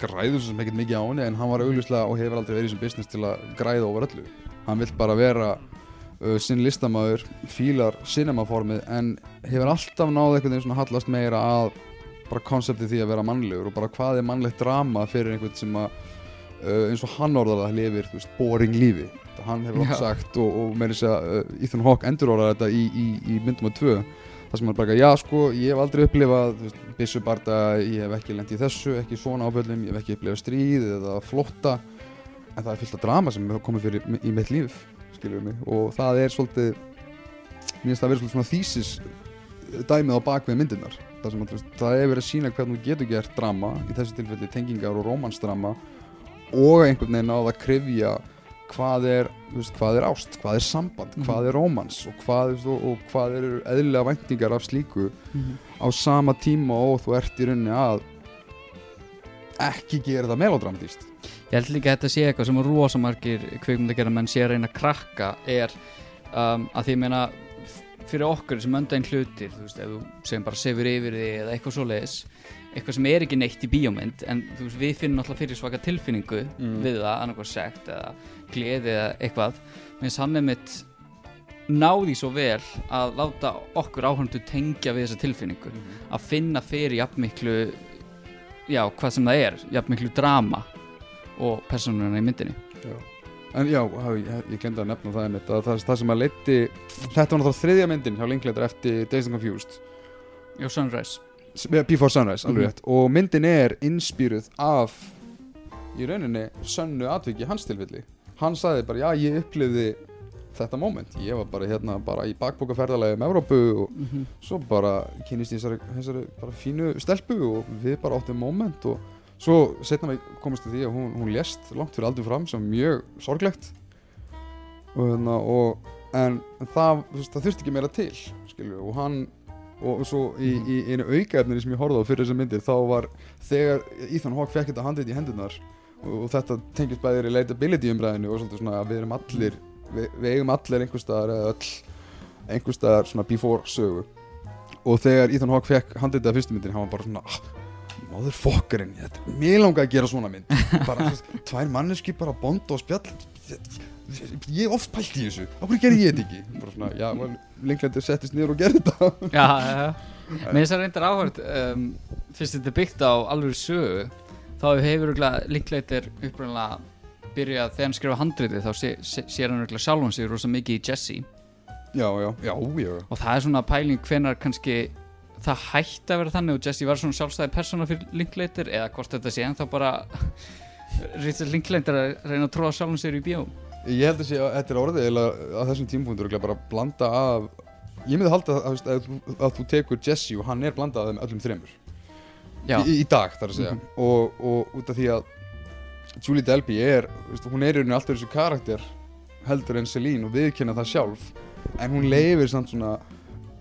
græður svo sem ekkert mikið á henni en hann var augljóslega og hefur aldrei verið í þessum business til að græða over öllu. Hann vill bara vera uh, sinn listamæður, fílar cinemaformið en hefur alltaf náð veginn svona hallast meira að bara konseptið því að vera mannlegur og bara hvað er mannlegt drama fyrir einhvern sem að uh, eins og hann lifir, þú veist, boring lífi. Hann hefur Já. sagt og, og með þess að uh, Ethan Hawke endur orðar þetta í, í, í myndum að tvö það sem hann bara, já sko, ég hef aldrei upplifað byssubarda, ég hef ekki lent í þessu ekki svona áföllum, ég hef ekki upplifað stríð eða flótta. En það er fullt af drama sem hefur komið fyrir í mitt líf skilur mig, og það er svolítið mér finnst það að vera svona þýsis dæmið á bakvið myndirnar. Það sem það er verið að sína hvernig þú getur gert drama í þessu tilfelli tengingar og rómansdrama og einhvern veginn það að krifja hvað er, veist, hvað er ást, hvað er samband, Mhm. hvað er rómans og hvað, veist, og, og hvað eru eðlilega væntingar af slíku Mhm. á sama tíma og þú ert í rauninni að ekki gera það melodramatíst Ég held líka að þetta sé eitthvað sem rosamargir kvikmyndagerðar menn sé að reyna að krakka er um, að því ég meina fyrir okkur sem önda einn hlutir þú veist, ef þú segjum bara sefur yfir því eða eitthvað svoleiðis eitthvað sem er ekki neitt í bíómynd en þú veist, við finnum náttúrulega fyrir svaka tilfinningu Mm. við það, annarkoð sekt eða gleði eða eitthvað. Minnst hann er mitt náði svo vel að láta okkur áhörndu tengja við þessa tilfinningu. Að finna fyrir jafnmiklu já, hvað sem það er jafnmiklu drama og personuna í myndinni. En já, ég, ég glemdi að nefna það einmitt að það, það sem að leiti Þetta var náttúrulega þriðja myndin hjá Linklater eftir Days and Confused. Já, Sunrise Before Sunrise, alveg Mhm. rétt. Og myndin er inspýruð af í rauninni sönnu atviki hans tilfelli. Hann sagði bara, já, ég upplifði þetta moment. Ég var bara hérna bara í bakbókaferðalegi um Evrópu og mm -hmm. svo bara kynist ég þessari, þessari bara fínu stelpu og við bara áttum moment og svo setna við komast til því að hún, hún lést langt fyrir aldur fram sem mjög sorglegt. Og, hérna, og en það, það þurfti ekki meira til skilju, og hann og svo í, í einu aukaefninu sem ég horfði á fyrir þessar myndir þá var þegar Ethan Hawke fekk þetta handið í hendurnar og, og þetta tengist bæðir í relatability umræðinu og svona að við erum allir við, við eigum allir einhverstaðar eða öll einhverstaðar svona before sögu. Og þegar Ethan Hawke fekk handið þetta fyrstu myndin hann var bara svona ah, motherfuckerinn, mér langaði að gera svona mynd. Bara tvær manneski bara bond og spjall ég hef oft pælt í þessu, okkur gerði ég þetta ekki? Bara svona, já, lenglendir settist niður og gerði þetta. Já, já, já. Mér finnst það reyndar áhört um, Fyrst þetta er byggt á alveg sögu Þá hefur líkleitir upprænlega byrjað þegar hann skrifa handriti þá sé, sé, sér hann örugglega sjálfum sig rosa mikið í Jesse. Já, já, já, já. Og það er svona pæling hvenar kannski það hætti að vera þannig og Jesse var svona sjálfstæði persóna fyrir Linklater eða hvort þetta sé ennþá bara Richard Linklater að reyna að tróða sjálfum sér í bjó Ég held að sé að þetta er orðið eða að þessum tímpunktur örugglega bara blanda af Ég myndi halda að, að, að, að þú tekur Jesse og hann er blandað af þeim öllum þremur. Já, í, í dag þar að segja. Og, og út af því að Julie Delby er, veist, hún er í rauninni alltaf þessu karakter heldur en Celine og viðkynna það sjálf. En hún leifir samt svona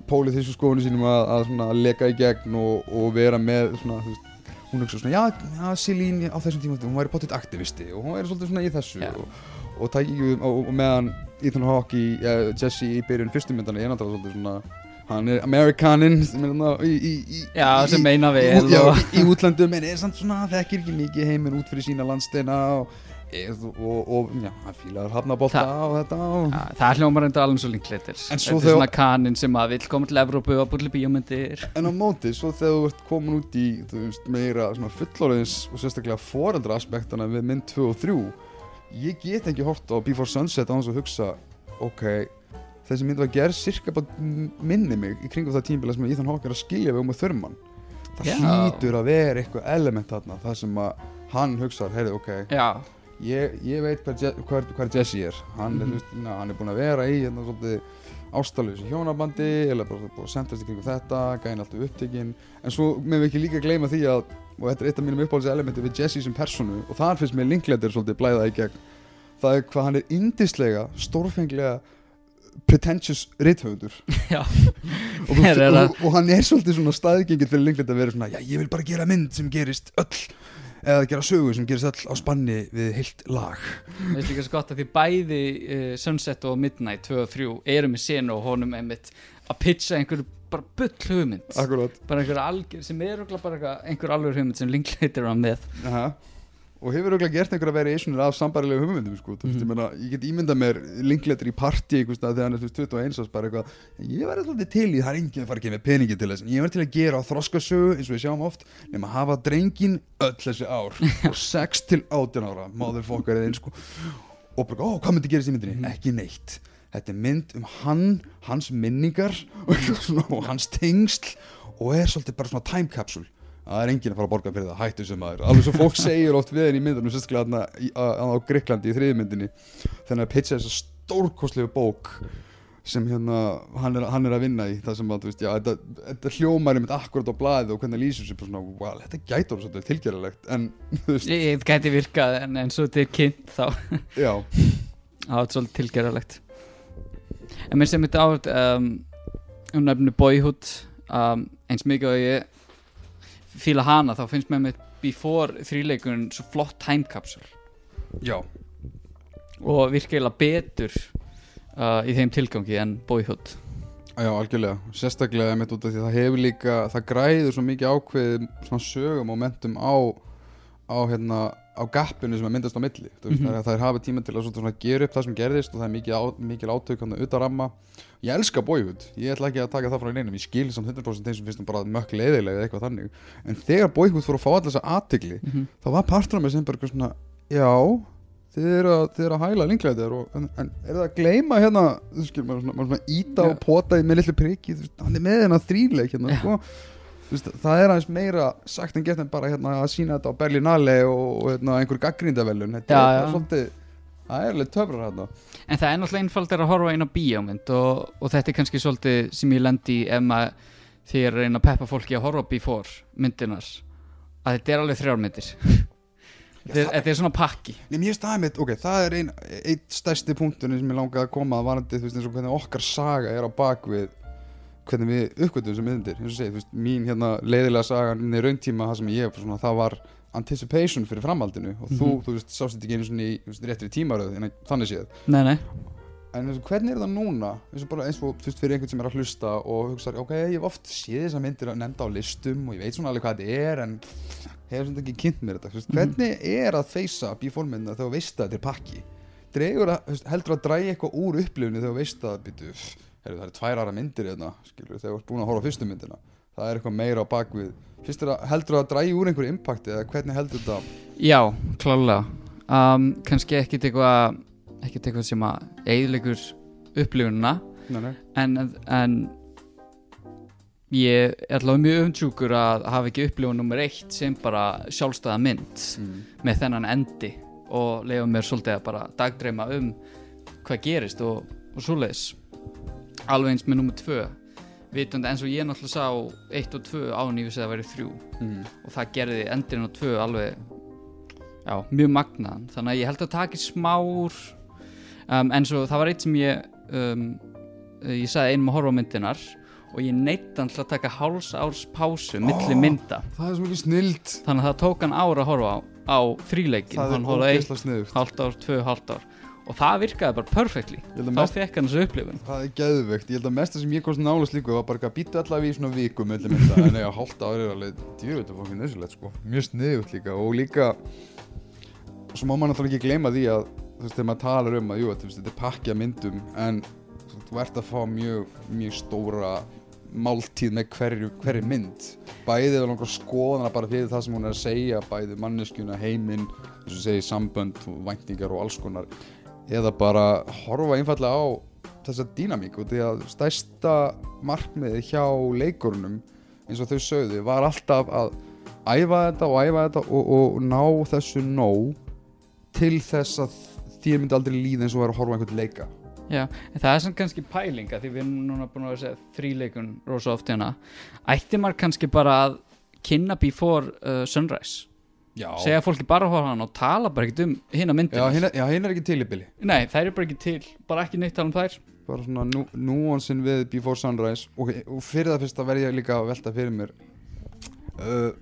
pólið þessu skoðinu sínum að, að svona leka í gegn og, og vera með svona, veist, hún hugsa svona, já, já, Celine á þessum tíma, hún væri pottitt aktivisti og hún væri svolítið svona í þessu Já. og, og, tæki, og, og meðan Ethan Hawke í, uh, Jesse í byrjun fyrstu myndana er náttúrulega svolítið svona hann er Amerikanin er í, í, í, já sem meina vel já, í, útlandum en er samt svona þekkir ekki mikið heiminn út fyrir sína landsteina og, og, og, já, hann fílaður hafnabolta og þetta og, það hljómar enda alveg svo Linklater. En Þetta er svona kanin sem að vill koma til Evrópu og búið til bíómyndir. En á móti, svo þegar þú ert komin út í veist, meira svona fullorðins og sérstaklega foreldra aspektana við mynd 2 og 3 ég get ekki hort á Before Sunset á hans að hugsa ok, þessi mynd var gerð cirka bara minni mig í kringum það tímbila sem Ethan Hawke er að skilja við um með þörman það Já. hlýtur að vera eitthvað element þarna það sem að hann hugsar, heyrðu, ok ég, ég veit hver, hver, hver Jesse er hann, er, Mhm. mm -hmm. hann er búinn að vera í hérna, svolítið ástalus í hjónabandi eða bara að sendast í kringum þetta gæn alltaf upptekinn en svo með við ekki líka gleyma því að og þetta er eitt af mínum uppáhalds elementi við Jesse sem personu og þar finnst mér Linklater svolítið blæða í gegn. Það er hvað hann er indislega stórfenglega pretentious rithöfundur. Og, þú- er og, og hann er svolítið svona staðgengið fyrir Linklater að vera svona já ég vil bara gera mynd sem gerist öll eða gera sögu sem gerist öll á spanni við heilt lag. Það er líka svo gott að því bæði uh, Sunset og Midnight 2 og 3 eru með senu og honum einmitt að pitcha einhverju bara bull hugmynd Akkurat bara einhverju algjör sem er bara eitthvað- einhver algjör hugmynd sem Linklater var með Aha. Og hefur auðvitað gert einhverja variationir af sambarilega hugmyndum sko. mm Mhm. ég, meina, ég get ímyndað mér linkletur í partí þegar hann er þú veist, 21 árs bara eitthvað Ég verði svolítið til í, það er enginn að fara ekki með peningi til þess Ég verði til að gera á þroskasögu eins og við sjáum oft nema að hafa drengin öll þessi ár og 6 til 18 ára motherfucker eða eins og bara, ó, hvað myndi gerast í myndinni? Mhm. Ekki neitt Þetta er mynd um hann, hans minningar og, hans tengsl og er svolítið bara svona time capsule. Það er enginn að fara að borga fyrir það, hættu sem maður. Alveg svo fólk segir oft við henni í myndunum sérstaklega á, á Greiklandi í þriðmyndinni þannig að pitcha þessa stórkostlegu bók sem hérna hann er, hann er að vinna í það sem að, þú veist, já, þetta, þetta hljómar einmitt akkurat á blaðið og hvernig lýsir sér svona, wow, þetta gætur svolítið tilgerðalegt en, þú veist, ég gæti virkað en eins og þetta er kynnt þá. Já. Það er svolítið tilgerðalegt En mér sem þetta áhört um, um nefnu Boyhood um, eins mikið og ég fíla hana þá finnst mér með Before þrýleikurinn svo flott time capsule já, og virkilega betur uh, í þeim tilgangi en Boyhood. Já, algjörlega, sérstaklega það hefur líka, það græður svo mikið ákveð svona sögumomentum á, á hérna, á gappinu sem að myndast á milli veist, Mhm. það er að það er hafa tíma til að svona, gera upp það sem gerðist og það er mikið, á, mikið átök utan ramma ég elska boyhood, ég ætla ekki að taka það frá neinum ég skil samt 100% þeim sem finnst hún bara mökk leiðilega eða eitthvað þannig, en þegar boyhood fór að fá allir þessa aðtegli, Mhm. þá var partur af mér sem bara svona, já þið eru að, eru að hæla lingleðir og, en, en er það að gleyma hérna þú skil, maður svona, maður svona íta Já. og pota með litlu veist, hann er með hérna þrýleik hérna, Já. sko veist, það er aðeins meira sagt en gett en bara hérna, að sína þetta á Berlinale og, hérna, einhver gaggríndavelun þetta Já, er svolítið það er alveg töfrar hérna En það er náttúrulega einfaldir að horfa inn á bíómynd og, og þetta er kannski svolítið sem ég lendi í ef maður ég er að reyna að peppa fólki að horfa á before myndinar að þetta er alveg þrjármyndir þetta, er- er svona pakki. Nei, mér staðið mitt, ok, það er ein, einn stærsti punkturinn sem ég langaði að koma að varandi, þú veist, eins og hvernig okkar saga er á bakvið hvernig við uppgötum sem myndir, eins og segið, þú veist, mín hérna leiðilega saga minni rauntíma, það sem ég, svona, það var anticipation fyrir framhaldinu og þú, Mhm. þú veist, sást þetta ekki einu svona í veist, réttri tímaröð, þannig séð. Nei, nei, En eins og hvernig er það núna, eins og bara eins og þú veist fyrir einhvern sem er að hlusta og hugsa ok, ég hef oft séð þessar myndir að nefnda á listum og ég veit svona alveg hvað þetta er en hefur svona ekki kynnt mér þetta. Veist, Mhm. hvernig er að feysa bífólmynda þegar þú veist að þetta er pakki? Dregur heldur að dræja eitthvað úr upplifinu þegar þú veist að heru, það er tvær ára myndir hérna, skilur, þegar þú ert búin að horfa á fyrstu myndina. Það er eitthvað meira á bakvið Fyrst er að, heldur að dræja úr einhverju impakti eða hvernig heldur þetta? Já, klálega. Um, kannski ekkit eitthvað ekkit eitthvað sem að nei, nei. en, en ég er allavega mjög umtjúkur að hafa ekki upplifun nummer eitt sem bara sjálfstæða mynd Mm. með þennan endi og leifa mér svolítið að bara dagdreima um hvað gerist og, og svoleiðis alveg eins með nummer tvö. Vitandi eins og ég náttúrulega sá 1 og 2 án ég vissi að það væri 3 Mm. og það gerði endurinn á 2 alveg já, mjög magnaðan. Þannig að ég held að taki smár um, en svo það var eitt sem ég um, ég sagði einum á myndinar og ég neitt til að taka háls árs pásu milli Ó. mynda. er þannig að það tók hann ára að horfa á, á þríleikin, hann horfaði eitt hálft ár, tvö hálft ár og það virkaði bara perfectly. Að þá fekk hann þessu upplifun. Það er geðveikt, ég held að mesta sem ég komst nála slíku var bara að býta allavega í svona viku með mynda. En eiga hálft ári er alveg djúveit og fokkin nöðsulegt sko, mjög sniðugt líka. Og líka svo má maður náttúrulega ekki gleyma því að þú veist, þegar maður talar um að jú, þetta er pakki af myndum en þú, ert að fá mjög, mjög stóra máltíð með hverju, hverju mynd. Bæðið og langar skoðana bara fyrir það sem hún er að segja bæðið manneskjuna, heiminn þess að segja sambönd og væntingar og alls konar eða bara horfa einfallega á þessa dýnamík og því að stærsta markmiði hjá leikurunum eins og þau sögðu var alltaf að æfa þetta og æfa þetta og, og ná þessu nóg til þess að þér myndi aldrei líða eins og vera að horfa einhvern leika. Já, en það er samt kannski pælinga því við erum núna búin að segja þríleikun rosa oft hérna. Ætti maður kannski bara að kynna before uh, sunrise Já, segja fólki bara á hann og tala bara ekkert um hinn að myndin já, hinn er, ekki til í bili Nei, þær eru bara ekki til, bara ekki neitt tala um þær. Bara svona nú, núansin við Before Sunrise. Og, og fyrir það fyrst að verði ég líka að velta fyrir mér uh,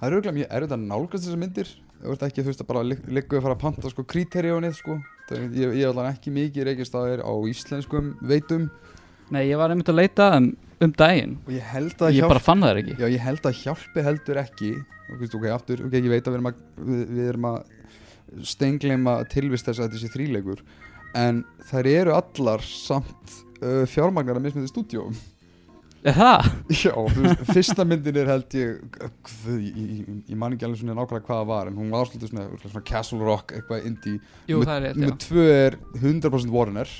það er auðvitað mjög erfitt að nálgast þessar myndir. Þú ert ekki þú veist að bara ligg- liggu að fara að panta sko kriterjónið sko. Það ég, ég er alveg ekki mikið reykist að er á íslenskum veitum. Nei, ég var einmitt að leita um, um daginn. Og ég held að Ég hjálp, bara fann það ekki. Já, ég held að hjálpi heldur ekki veist, ok, aftur, ok, ég veit að við erum að, við, við erum að steingleima tilvist þess að þetta sé þríleikur en þær eru allar samt uh, fjármagnar að mismyndi stúdíóum Er það? Já, þú veist, fyrsta myndin er held ég ég, man ekki alveg svona nákvæmlega hvað það var en hún var svolítið svona, svona Castle Rock eitthvað indie. Jú, það er rétt, já. tvö er 100% Warner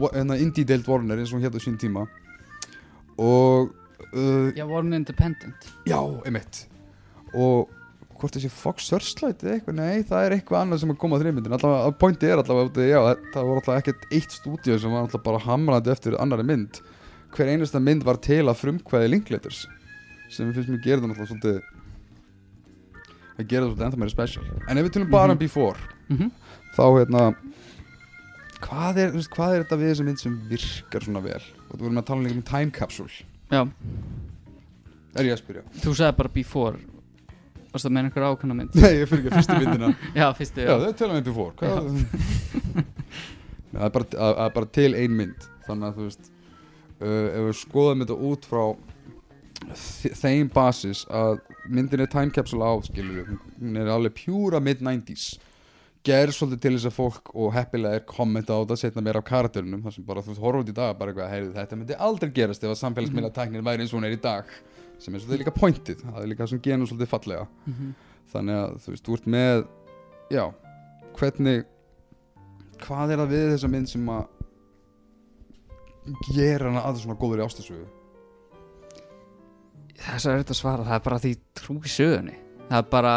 Wa- hérna indie-deild Warner eins og hún hétt á sín tíma. Og uh, Já, Warren Independent. Já, emitt og hvort þessi Fox Searchlight eða eitthvað, nei, það er eitthvað annað sem að koma á þreymyndin, allavega, að pointi er allavega já, það, var alltaf ekkert eitt stúdíu sem var alltaf bara hamrandi eftir annari mynd. Hver einasta mynd var til að frumkvæði Linklaters sem finnst mér það náttúrulega svolítið það gera það svolítið ennþá meira special. En ef við tölum bara um Mhm. Before mm þá hérna hvað er, veist, hvað er þetta við þessa mynd sem virkar svona vel? Og þú vorum að tala líka um time capsule. Já, er ég að spyrja? þú sagði bara before Varst það með einhver ákvæmna mynd? Nei, ég fyrir ekki fyrstu myndina. Já, fyrstu, Já, þau tölum við before Hvað Nei, það, er bara, það er bara til ein mynd. Þannig að þú veist uh, ef við skoðum þetta út frá þe- þeim basis að myndin er time capsule á skilur hún er alveg pjúra mid-90s gerð svolítið til þess að fólk og heppilega er kommenta á þetta setna meira af karakterinum þar sem bara þú horfum út í dag bara eitthvað heyrðu þetta myndi aldrei gerast ef að samfélagsmiðla væri eins og hún er í dag sem er svolítið líka pointið það er líka sem genum svolítið fallega. Þannig að þú veist, þú ert með já, hvernig hvað er það við þessa mynd sem að gera hana að svona góður í ástasögu? Þess að er þetta að svara, það er bara því trú í sögunni. Það er bara,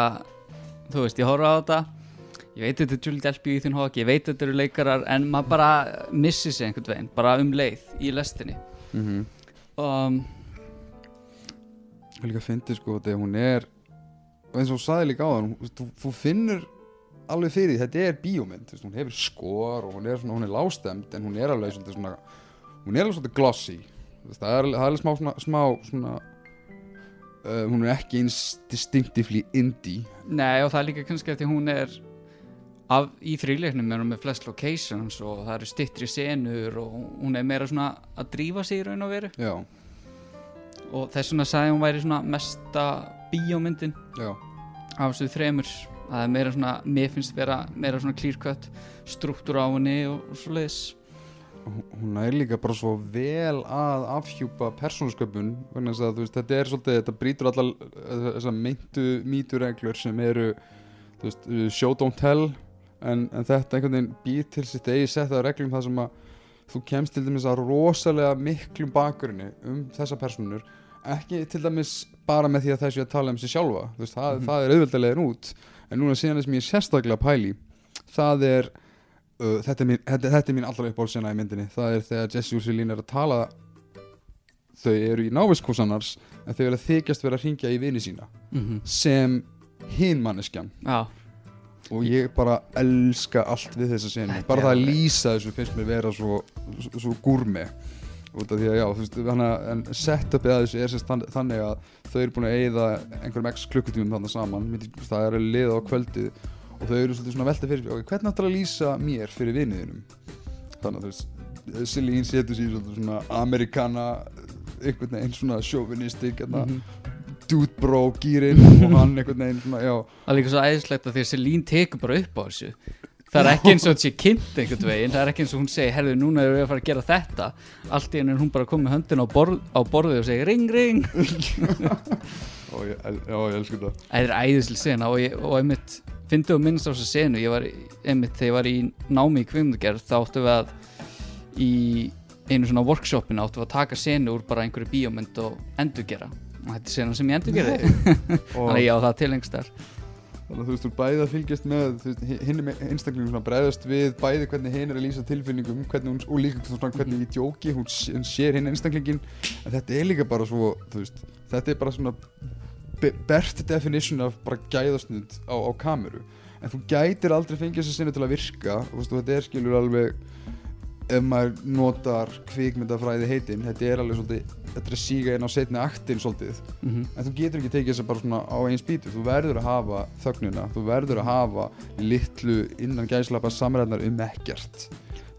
þú veist, ég horfa á þetta Ég veit þetta er Julie Delpy og Ethan Hawke Ég veit þetta eru leikarar En maður bara missi sig einhvern veginn Bara um leið í lestinni. Mm -hmm. um, ég líka fyndi sko þegar hún er eins og hún saði líka á það þú, þú finnur alveg fyrir því þetta er bíómynd, hún hefur skor og hún er, svona, hún er lástemt en hún er alveg svona hún er alveg svolítið glossy. Það er, það er smá svona, smá svona uh, hún er ekki eins distinctively indie. Nei og það er líka kannski að því hún er af, Í þrýleiknum er hún með flest locations Og það eru stittri senur Og hún er meira svona að drífa sig í raun og veru. Já, Og þess vegna sagði hún væri svona mesta bíómyndin já, af þessu þremur. Það er meira svona, mér finnst vera meira svona clear cut struktúr á henni og, og svo leiðis Hún- er líka bara svo vel að afhjúpa að veist, þetta er svolítið þetta brýtur allar þessar meintu mítureglur sem eru veist, uh, show don't tell en, en þetta einhvern veginn býr til sitt eigi sett af reglum það sem að þú kemst til dæmis að rosalega miklum bakgrunni um þessa personur ekki til dæmis bara með því að þessu að tala um sig sjálfa. Veist, það, Mhm. það er auðveldalegin út. En núna síðan þess sem ég er sérstaklega að pæli það er uh, þetta, er mín, þetta, þetta er mín allra uppáhaldsena í myndinni. Það er þegar Jesse og Celine er að tala þau eru í náviskúsannars en þau eru að þykjast vera að ringja í vini sína mm sem hinn manneskjan. Já, og ég bara elska allt við þessa senu bara það að lýsa þessu finnst mér vera svo, svo, svo gúrmi út af því að já, þú veist, hana, en setupið að þessu er sérst þann- þannig að þau eru búin að eyða einhverjum x klukkutímum þannig saman. Það er að liða á kvöldið og þau eru svolítið svona að velta fyrir ok, hvernig áttur að lýsa mér fyrir viniðinum þannig að þú veist Celine setur sér svona amerikana einhvern veginn svona chauvinistik mm Mhm. Dude bro gýrin og hann einhvern veginn svona, já. Það er líka svo æðislegt að því að Selín tekur bara upp á þessu. Það er ekki eins og þetta sé kynnt einhvern veginn það er ekki eins og hún segi, herðu, núna erum við að fara að gera þetta. Allt í henni hún bara komið höndin á, borð, á borðið og segir ring ring. Ó, ég, já, ég elsku það það er æðislega sena og, ég, og einmitt fyndi og minnst á þessu senu ég var einmitt þegar ég var í námi í kvimdugerð þá áttum við að í einu svona workshopinu áttum við að taka senu úr bara einhverju bíómynd og endurgera þetta er sena sem ég endurgerði. Og þannig að ég á það til lengstar þannig að þú veist, þú er bæði að fylgjast með hinn er einstaklingum svona bregðast við bæði hvernig hinn er að lýsa tilfinningum hvernig hún, og líka svona hvernig í djóki hún, hún sér hinn einstaklingin en þetta er líka bara svo, þú veist þetta er bara svona be- bert definition af bara gæðasnund á, á kameru. En þú gætir aldrei fengið þess að sinna til að virka og þetta er skilur alveg ef maður notar kvikmyndafræði heitin þetta er alveg svolítið þetta er að síga inn á setni aktin svolítið. Mm -hmm. en þú getur ekki tekið þess bara svona á einn spýtu þú verður að hafa þögnuna þú verður að hafa litlu innan gæslappa samræðnar um ekkert.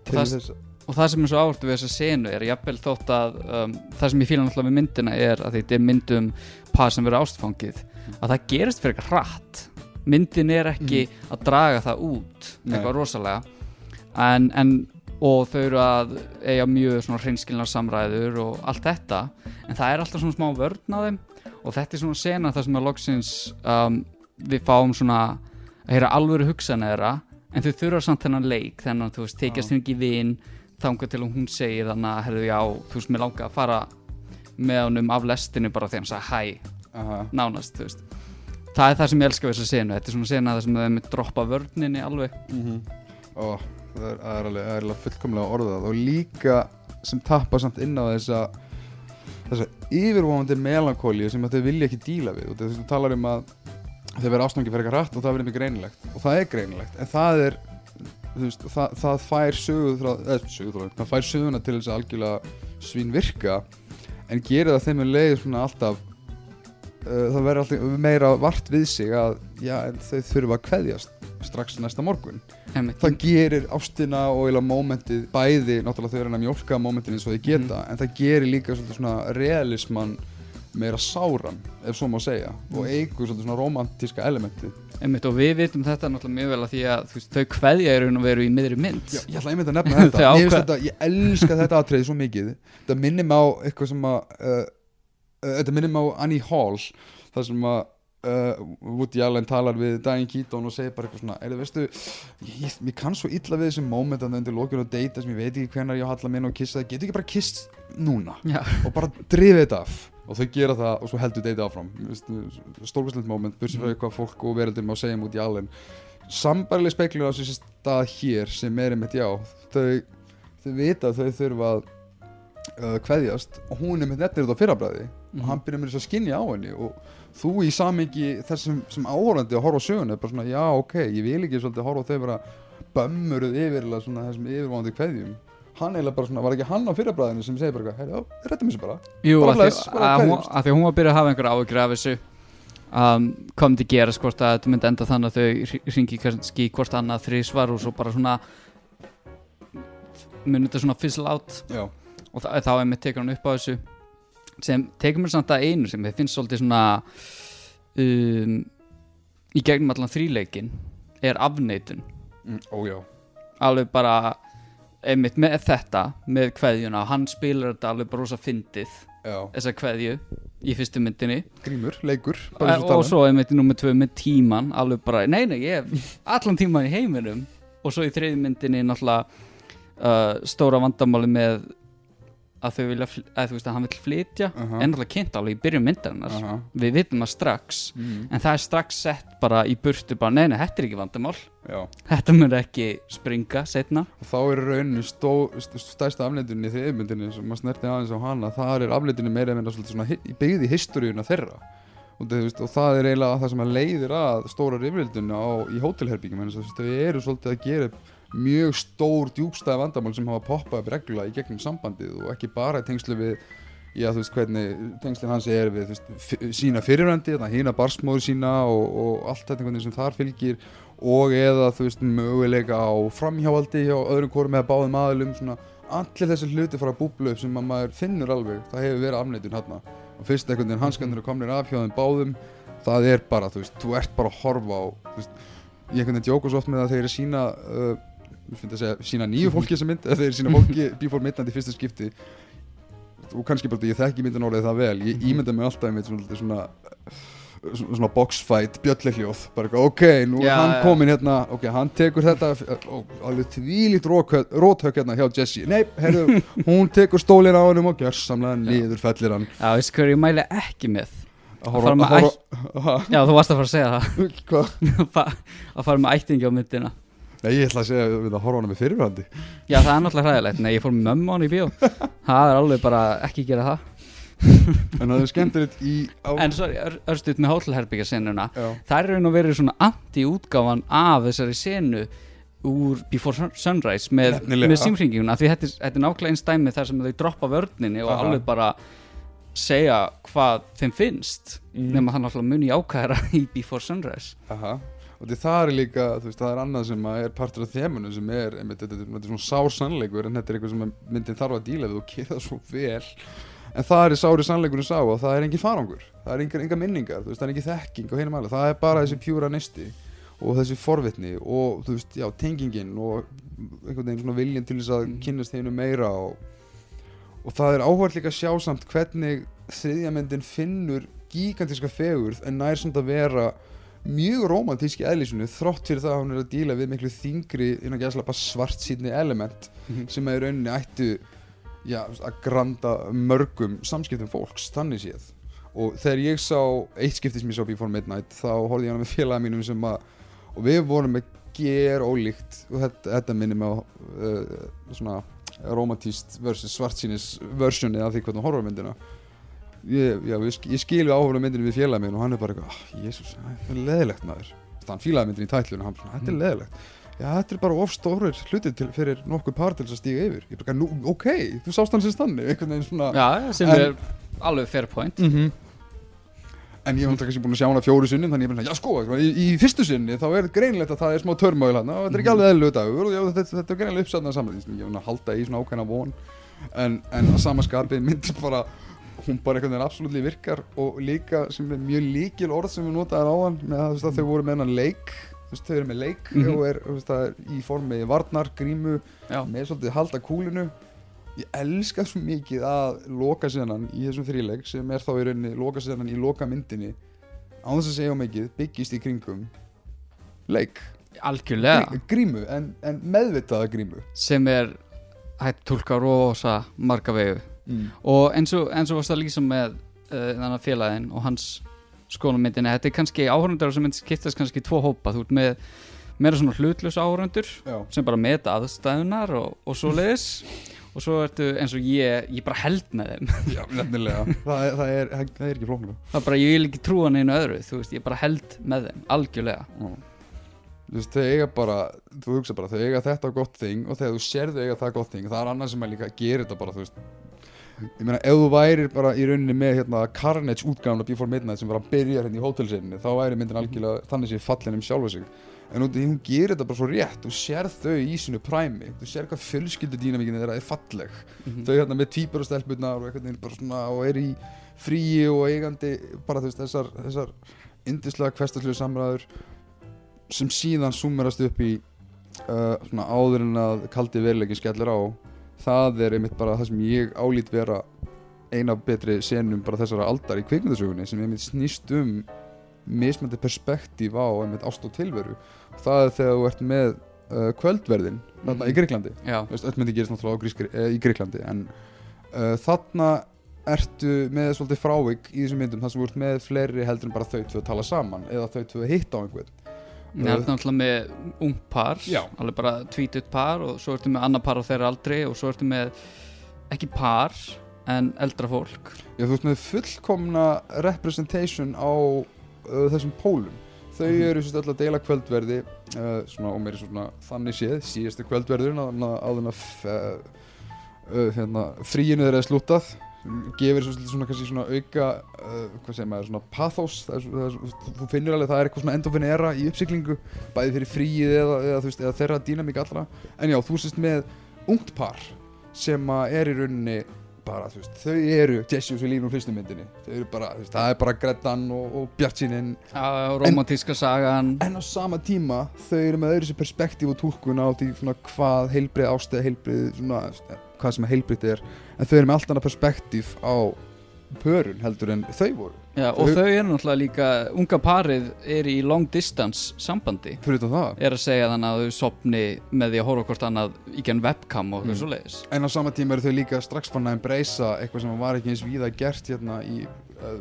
Til Það- og það sem er svo áhvertu við þessa senu er jafnvel þótt að um, það sem ég fíla náttúrulega við myndina er að þetta er myndum par sem verður ástfangið að það gerist fyrir eitthvað hratt. Myndin er ekki að draga það út en, en og þau eru að eiga mjög svona hreinskilnar samræður og allt þetta. En það er alltaf svona smá vörn á þeim og þetta er svona sena það sem að loksins um, við fáum svona að heyra alvöru hugsanir þeirra en þau þurfa samt þennan leik þennan, þú veist, tekjast henni ekki vin þangað til hún segir þannig að herðu já, þú veist, mér langa að fara með honum af lestinu bara þegar hann sagði hæ, aha, nánast, þú veist. Það er það sem ég elska við þessa senu, þetta er svona sena það sem þau droppa vörninni alveg. Mm Ó, það er, það er alveg, er alveg fullkomlega orðað. Og líka sem tappa samt inn á þessa þessa yfirvóðandi melankóli sem þau vilja ekki díla við. Og þú talar um að þau verða ástofngi fyrir eitthvað rætt og það verður mjög greinilegt. Og það er greinilegt. En það er veist, það, það fær söguð það fær söguna til þess að algjörlega svín virka en gerir það þeim með leið svona alltaf það verður alltaf meira vart við sig að já, þau þurfa að kveðjast strax næsta morgun. Einmitt. það gerir ástina og mómentið bæði, náttúrulega þau eru hann að mjólka mómentin eins og þau geta, en það gerir líka svona realisman meira sáran, ef svo má segja og eigur svolítið svona romantíska elementi Einmitt, og við vitum þetta náttúrulega mjög vel að því að veist, þau kveðja raun og veru í miðri mynd. Já, ég ætla einmitt að nefna þetta. Þetta, ég elska þetta atriði svo mikið. Þetta minnir mig á eitthvað sem að uh, þetta minnir mig á Annie Hall þar sem að uh, Woody Allen talar við Diane Keaton og segir bara eitthvað svona, er það veistu ég, ég kann svo illa við þessi moment að það undir lókun og deyta sem ég veit ekki hvenar ég á halla minna og kissa það, getur ekki bara kist núna Já, og bara drifið þetta af? Og þau gera það og svo heldur deyta áfram. Stórkvæslegt moment, bursið frá eitthvað fólk og að segja mútið í allen. Sambarileg speklur á þessi stað hér sem er einmitt já þau, þau vita að þau þurfa að uh, kveðjast og hún er með nettir út á fyrrabræði og hann byrjar með þess að skinja á henni og þú í samengi þessum sem áhorandi að horfa á söguna er bara svona já ok, ég vil ekki svolítið horfa á þau bara bömmuruð yfirlega svona þessum yfirvonandi kveðjum. Hann eiginlega bara svona, var ekki hann á fyrrabræðinu sem segir bara, herri, já, rettum þessu bara. Jú, Bara að því bless, bara að, hún, að því að hún var að byrja að hafa einhver áhyggjur af þessu um, kom til gerast hvort að þetta myndi enda þannig að þau ringi kannski hvort annað þrísvar og svo bara svona muni þetta svona fizzle out. Já, og þa þá er mitt tekur hann upp á þessu sem tekur mér samt að einu sem þið finnst svolítið svona um, í gegnum allan þríleikin er afneitun. Mm, ójá alveg bara einmitt með þetta, með kveðjuna hann spilar þetta alveg bara rosa fyndið þessa kveðju í fyrstu myndinni. Grímur, leikur eins og svo einmitt í nummer tvö með tíman alveg bara, nei nei, ég hef allan tíman í heiminum. Og svo í þriði myndinni náttúrulega uh, stóra vandamáli með að þau vilja, að þú veist að hann vil flytja. Aha. en náttúrulega kynnt alveg í byrjun myndarinnar. Aha. við vitum það strax. Mm. en það er strax sett bara í burtu bara, nei nei, þetta er ekki vandamál. Já. Þetta mun ekki springa setna og þá er rauninni stó, st- stærsta afleitunni í þriðmyndinni sem maður snerti aðeins á hana þar er afleitunni meira en minna svolítið svona hi- byggð í historíuna þeirra. Og, það, veist, og það er eiginlega það sem að leiðir að stóra rifrildunni á, í hótelherbyggjum en þau eru svolítið að gera upp mjög stór djúbstæða vandamál sem hafa poppað upp reglulega í gegnum sambandið og ekki bara í tengslu við já þú veist hvernig tengslinn hans er við veist, sína fyrirvændi, hína barsmóður sína og, og allt þetta veginn sem þar fylgir og eða þú veist möguleika á framhjáhaldi hjá öðrum hvorum eða báðum aðilum svona allir þessi hluti fara að búbla upp sem að maður finnur alveg, það hefur verið afneitun hérna og fyrst einhvern veginn hanskandur er komnir af hjá þeim báðum það er bara, þú veist, þú ert bara að horfa á þú veist, ég einhvern veginn djóka svo oft með að þeir eru sína uh, ég finnst að segja, sína nýju fólki þessa mynd eða þeir sína fólki before midnight í fyrsta skipti. Og kannski bara ég þekki myndin orðið það vel. Ég ímynda mig alltaf með svona, svona, svona, svona boxfight bjöllehljóð bara ok, nú er Já, hann komin hérna ok, hann tekur þetta ó, alveg þvílíkt róthögg hérna hjá Jesse. Nei, herru, hún tekur stólinn á hennum og gjörsamlega niður fellir hann. Já, veistu hvað ég mæli ekki með? Að fara með horfa Já, þú varst að fara að segja það. Að fara með ættingi á myndina Nei, ég ætla að segja við að horfa hana með fyrirvændi Já, það er náttúrulega hræðilegt. Nei, ég fór með mömmu hann í bíó. Það er alveg bara ekki gera það. En það er skemmtilegt í á... En svo er örstuð með hótelherbyggja senuna Já, Það er raun og verið svona anti-útgáfan af þessari senu úr Before Sun- Sunrise með, með símringinguna því þetta er, þetta er nákvæmlega einn stæmi þar sem þau droppa vörninni og alveg bara segja hvað þeim finnst Mm. nema það náttúrulega muni ákæra í Before Sunrise. Aha það er líka, þú veist, það er annað sem er partur af þemunum sem er, einmitt, þetta, er- þetta er svona sár sannleikur en þetta er eitthvað sem myndin þarf að díla við og gera svo vel. En það er sári sannleikurinn sá og það er engin farangur. Það er engar, engar minningar, veist, það er ekki þekking og hinum alveg, það er bara þessi pjúra nisti og þessi forvitni og þú veist, já, tengingin og einhvern veginn svona viljin til þess að Mm. kynnast þeinu meira og, og það er áhvert líka að sjá samt hvernig þriðja myndin finnur gigantíska fegurð en nær samt að vera mjög romantísk í eðlísunu þrótt fyrir það að hún er að díla við miklu þingri innan gæðslega bara svart síðni element sem að í rauninni ættu já, að granda mörgum samskiptum fólks, þannig séð. Og þegar ég sá eitt skipti sem ég sá Before Midnight þá horfði ég hana með félaga mínum sem að og við vorum með ger ólíkt og þetta, þetta minnir mig á uh, svona romantíst versus svartsýnis versjoni af því hvernig hún horfir á myndina ég, já, ég, ég skil við áhverjum myndinu við félaga minn og hann er bara eitthvað, ah, jésus, það er leðilegt maður. Hann fílaði myndinu í tætlunum hann bara, þetta er leðilegt já, þetta er bara of stórir hlutir til, fyrir nokkuð par til þess að stíga yfir. Ég bara, ok, þú sást hann sem stanni einhvern veginn svona Já, sem En- er alveg fair point. Mm en ég var alltaf kannski búin að sjá hana fjóru sinni þannig ég bara, já sko, í, í fyrstu sinni þá er greinlegt að það er smá törmögul hann og þetta er ekki alveg dagur og já, þetta, þetta er greinlega uppsatnað saman ég var að halda í svona ákveðna von. En, en að samaskapi myndi bara hún bara einhvern veginn absolutt virkar og líka sem er mjög líkil orð sem við notaðum á hann með að, að þau voru með hennan leik þau eru með leik Mhm. og er, er í formi varnar, grímu Já, með svolítið halda kúlinu. Ég elska svo mikið að loka senan í þessum þríleik sem er þá í rauninni loka senan í loka myndinni á þess að segja mikið byggist í kringum leik, algjörlega. Grí- grímu en, en meðvitaða grímu. Sem er hægt tólka rosa marga vegu mm. og eins og, eins og varst að lýsa með uh, þannig félagin og hans skólamyndinni, þetta er kannski áhörundar sem skiptast kannski tvo hópa, þú ert með meira svona hlutlös áhörundur sem bara meta aðstæðunar og, og svo leiðis og svo ertu eins og ég, ég bara held með þeim. Já, nefnilega. Það, er, það, er, það er ekki flóknu það er bara, ég vil ekki trúa neinu öðru þú veist, ég bara held með þeim, algjörlega. Þú veist, þau eiga bara þú hugsa bara, þau eiga þetta gott þing og þegar þú sérðu eiga það gott þing, það er annað sem að líka gerir þetta bara, þú veist ég meina, ef þú værir bara í rauninni með hérna Carnage útgáfuna Before Midnight sem var að byrja hérna í hótelsinni, þá væri myndin algjörlega þannig sé fallin um sjálfa sig. En út í hún gerir þetta bara svo rétt þú sér þau í sínu præmi þú sér hvað fjölskyldudýnamíkin þeirra er falleg. Mhm. þau hérna með tvíbur og stelpurnar og veginn bara svona og er í fríi og eigandi bara veist þessar, þessar indislega hverstaslu samræður sem síðan súmerast upp í uh, svona áður en að kaldi veruleikin skellir á það er einmitt bara það sem ég álít vera eina betri senum bara þessara aldar í kvikmyndasögunni sem einmitt snýst um mismöndi perspektíf á einmitt ást og tilveru. Það er þegar þú ert með uh, kvöldverðin þarna Mhm. í Greiklandi já, Þú veist, öll myndi gerist náttúrulega grískri, eh, í Greiklandi en uh, þarna ertu með svolítið frávik í þessum myndum þar sem þú ert með fleiri heldur en bara þau tvö að tala saman eða þau tvö að hitta á einhvern Ég held náttúrulega með ung par Já. alveg bara tvítut par og svo ertu með annar par á þeirra aldri og svo ertu með ekki par en eldra fólk Já, þú ert með fullkomna representation á uh, þessum pólum þau Mhm. eru sérst öll að deila kvöldverði uh, svona, og mér er svona þannig séð áður en að f- uh, uh, hérna, fríinu þeirra er slútað gefur svo, svona, svona auka uh, maður, svona pathos það er, það er, þú finnur alveg það er eitthvað svona endofinera í uppsiglingu bæði fyrir fríið eða, eða, veist, eða þeirra dýnamík allra. En já, þú sést með ungt par sem að er í rauninni bara, þú veist, þau eru Jesse og Selín úr fyrstu myndinni. Þau eru bara, þú veist, það er bara Grettan og, og Bjartsýnin. Romantíska sagan. en á sama tíma þau eru með öðru sér perspektíf og túlkun á því svona hvað heilbrið ástæð heilbrið, svona hvað sem heilbrið er. En þau eru með allt annað perspektíf á pörun heldur en þau voru. Já, og Þau- þau eru náttúrulega líka, unga parið er í long distance sambandi. Fyrir það. Er að segja þannig að þau sopni með því að horfa hvort annað í genn webcam og eitthvað Mm. svo leiðis en á sama tíma eru þau líka strax fann að embracea eitthvað sem var ekki eins víða gert hérna í, uh,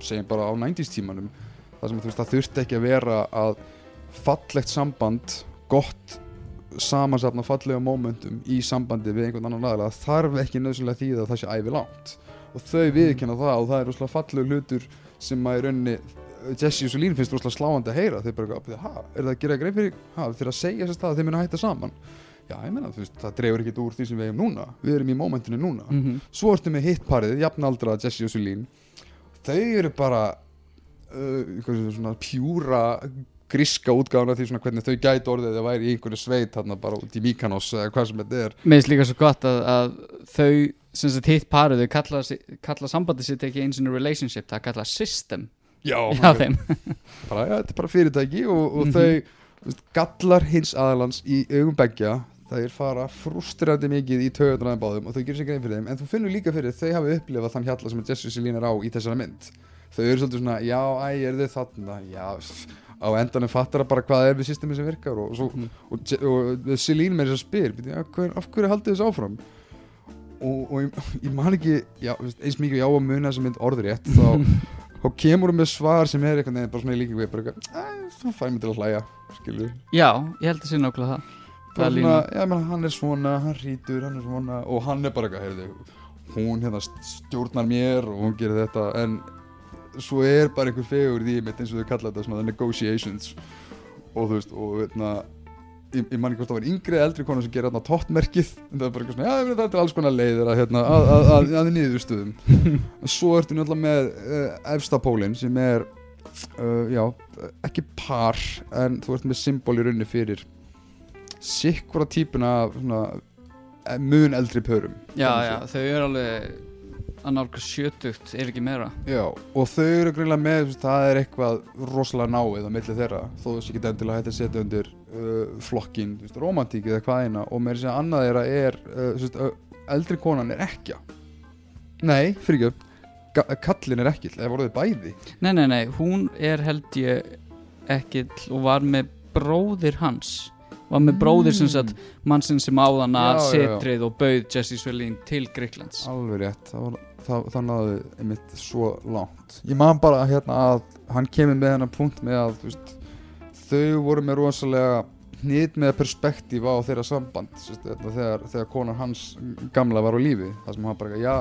segjum bara á 90s tímanum það sem þú veist, það þurfti ekki að vera að fallegt samband gott samansafna fallega momentum í sambandi við einhvern annan það þarf ekki nöðsynlega því að það sé ævi langt og þau viðkynna það og það er rosalega fallegu hlutur sem að í rauninni uh, Jesse og Solín finnst rosalega sláandi að heyra. Þau bara, "Bíddu, ha, er það að gera grein fyrir ha, þeir að segja þess að þeir munu hætta saman? Já, ég meina, þú veist, það dreifur ekkert úr því sem við eigum núna. Við erum í momentinu núna. Mm -hmm. svo ertu með hittparið, jafnaldra Jesse og Sulín þau eru bara uh, svona pjúra gríska útgáfuna því svona hvernig þau gæti orðið eða væri í einhverju sveit þarna bara út í Mykonos eða hvað sem þetta er. Mér finnst líka svo gott að, að þau sem sagt hitt parið, þau kalla, kalla sambandi sitt ekki eins og relationship, það kalla system já, hjá þeim. Bara, ja, þetta er bara fyrirtæki og, og Mhm. þau þú veist, gallar hins aðalans í augum beggja þeir fara frustrandi mikið í töðunar báðum og þau gerir sér grein fyrir þeim. En þú finnur líka fyrir þau hafi upplifað þann hjalla sem að Jesse og Selín er á í þessara mynd. Þau eru svolítið svona, já, æ, er þau þarna? Já, á endanum fattar það bara hvað er við systemi sem virkar og, Mhm. og, og, Selín með þess að spyr af hverju haldið þess áfram og, og ég, ég man ekki já, eins mikið og ég á að muna þessa mynd orðrétt þá, þá kemur hún með svar sem er eitthvað bara svona í líkingu við bara eitthvað, "Æ, það fær mig til að hlæja skilur Já, ég held að sé nákvæmlega það. Bara já, menn, hann er svona, hann rítur, hann er svona og hann er bara eitthvað, hún hérna stjórnar mér og hún gerir þetta en svo er bara einhver fegur í því mitt eins og þau kalla þetta svona negotiations. Og þú veist, og hérna ég, ég man ekki hvort það var yngri eða eldri konu sem gerir hérna tóttmerkið en það er bara eitthvað svona, já, ég meina, þetta er alls konar leiðir að, hérna, að, að, að, að niðurstöðum. En svo ertu náttúrulega með uh, efsta pólinn sem er uh, já, ekki par en þú ert með symbol í raunni fyrir sikkvara típuna svona, eh, mun eldri pörum. Já, já, þau eru alveg að nálgast sjötugt, ef ekki meira. Já, og þau eru greinlega með, það er eitthvað rosalega náið á milli þeirra þó þess ekki endilega hægt að setja undir uh, flokkin, romantík eða hvað eina. Og með þess að annað þeirra er uh, eldri konan er ekkja. Nei, fyrir ekki kallin er ekki, eða voruð þið bæði? Nei, nei, nei, hún er held ég ekki og var með bróðir hans. Var með bróðir sem sagt mannsinn sem áðan að setrið og bauð Jesse Svelin til Greiklands Alveg rétt, það, var, það, það náði einmitt svo langt. Ég man bara hérna að hann kemur með hennar punkt með að veist, þau voru með rosalega hnýtt með perspektíf á þeirra samband veist, þetta, þegar, þegar konan hans gamla var á lífi. Það sem hann bara, já,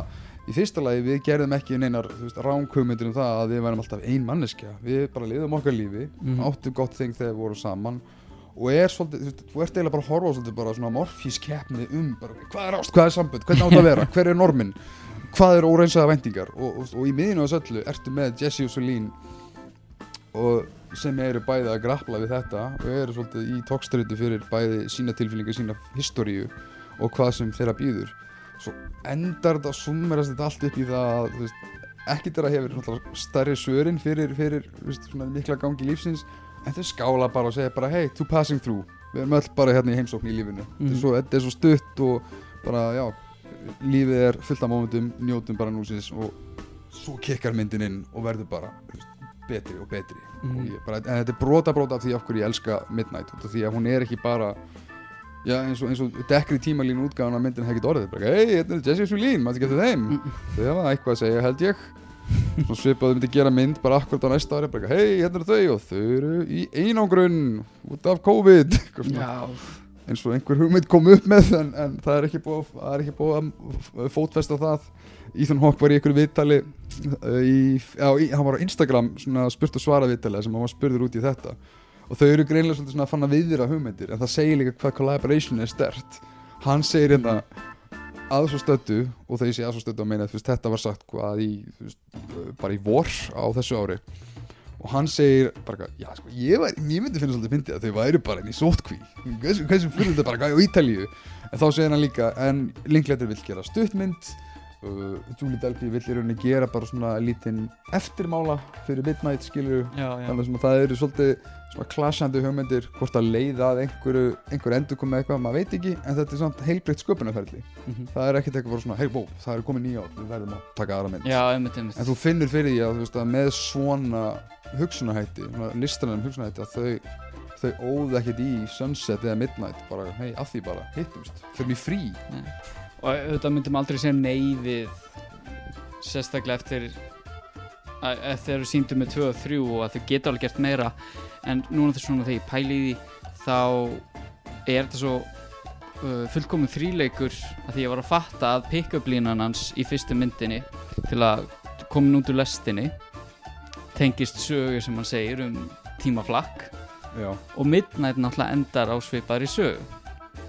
í fyrsta lagi við gerðum ekki neinar ránkugmyndir um það að við værum alltaf ein manneskja. Við bara liðum okkar lífi, Mhm. áttum gott þing þegar við vorum saman og er svolítið, þú ert eiginlega bara að horfa svolítið bara svona morfískeppni um bara, hvað er ást, hvað er sambönd, hvernig átt að vera, hver er normin hvað er óreinsaða væntingar? Og, og, og í miðinu á þessu öllu ertu með Jesse og Celine og sem eru bæði að grappla við þetta og eru svolítið í tókstrætu fyrir bæði sína tilfélningar, sína historíu og hvað sem þeirra býður svo endar þetta summerast þetta allt upp í það að þú veist, ekkert er að hefur stærri svörin fyrir, fyrir veist, svona mikla gangi lífsins en þau skála bara og segja bara hey, to passing through, við erum öll bara hérna í heimsókn í lífinu. Þetta, Mhm. er svo, þetta er svo stutt og bara já, lífið er fullt af mómentum njótum bara núsins og svo kikkar myndin inn og verður bara betri og betri. Mhm. og ég bara, en þetta er brota brota af því af hverju ég elska Midnight af því að hún er ekki bara já, eins og, og dekkri tímalínu útgáðan af myndin hefði ekki orðið, bara hei, þetta er Jesse Sulín maður eftir þeim, Mhm. þau hafa eitthvað að segja held ég. Svo svipaðu myndi gera mynd bara akkurat á næsta ári, bara hei, hérna eru þau og þau eru í einangrun út af COVID. Já, eins og einhver hugmynd kom upp með en, en það er ekki búið, að- búið að fótfesta það. Ethan Hawke var í einhverju viðtali uh, hann var á Instagram spurt og svara viðtali sem hann var spurður út í þetta. Og þau eru greinlega svona að fanna viðra hugmyndir en það segir líka hvað collaboration er stert. Hann segir hérna að svo stöddu og þegar ég sé að svo stöddu að meina þetta var sagt hvað í bara í vor á þessu ári og hann segir bara, já sko, ég, var, ég myndi finna svolítið fyndið að þau væri bara inn í sótkví hversu, hversu fyrir þetta bara gæði á Ítalíu? En þá segir hann líka, en Linklater vill gera stuttmynd uh, Julie Delpy vill í rauninni gera bara svona lítinn eftirmála fyrir Midnight já þannig að það eru svolítið svona klassandi hugmyndir hvort að leiða að einhverju einhver endur komið eitthvað, maður veit ekki en þetta er svona heilbreytt sköpunarferli. Mhm. það er ekkert eitthvað bara svona, hei bó, það er komið nýja ár við verðum að taka aðra mynd. Já, einmitt, einmitt. En þú finnur fyrir því að, veist, að með svona hugsunahætti, listanum hugsunahætti að þau, þau óðu ekkert í Sunset eða Midnight, bara, hei, af því bara, hittumst, fyrir mig frí. Og auðvitað myndum aldrei segja nei við sérstaklega eftir að að þeir eru síndu með 2 og 3 og að þau geta alveg gert meira en núna þess svona þegar ég pæli í því þá er þetta svo uh, fullkomin þríleikur að því ég var að fatta að pick-up línan hans í fyrstu myndinni til að koma út úr lestinni tengist sögu sem hann segir um tímaflakk. Já. og Midnight náttúrulega endar á svipaðri sögu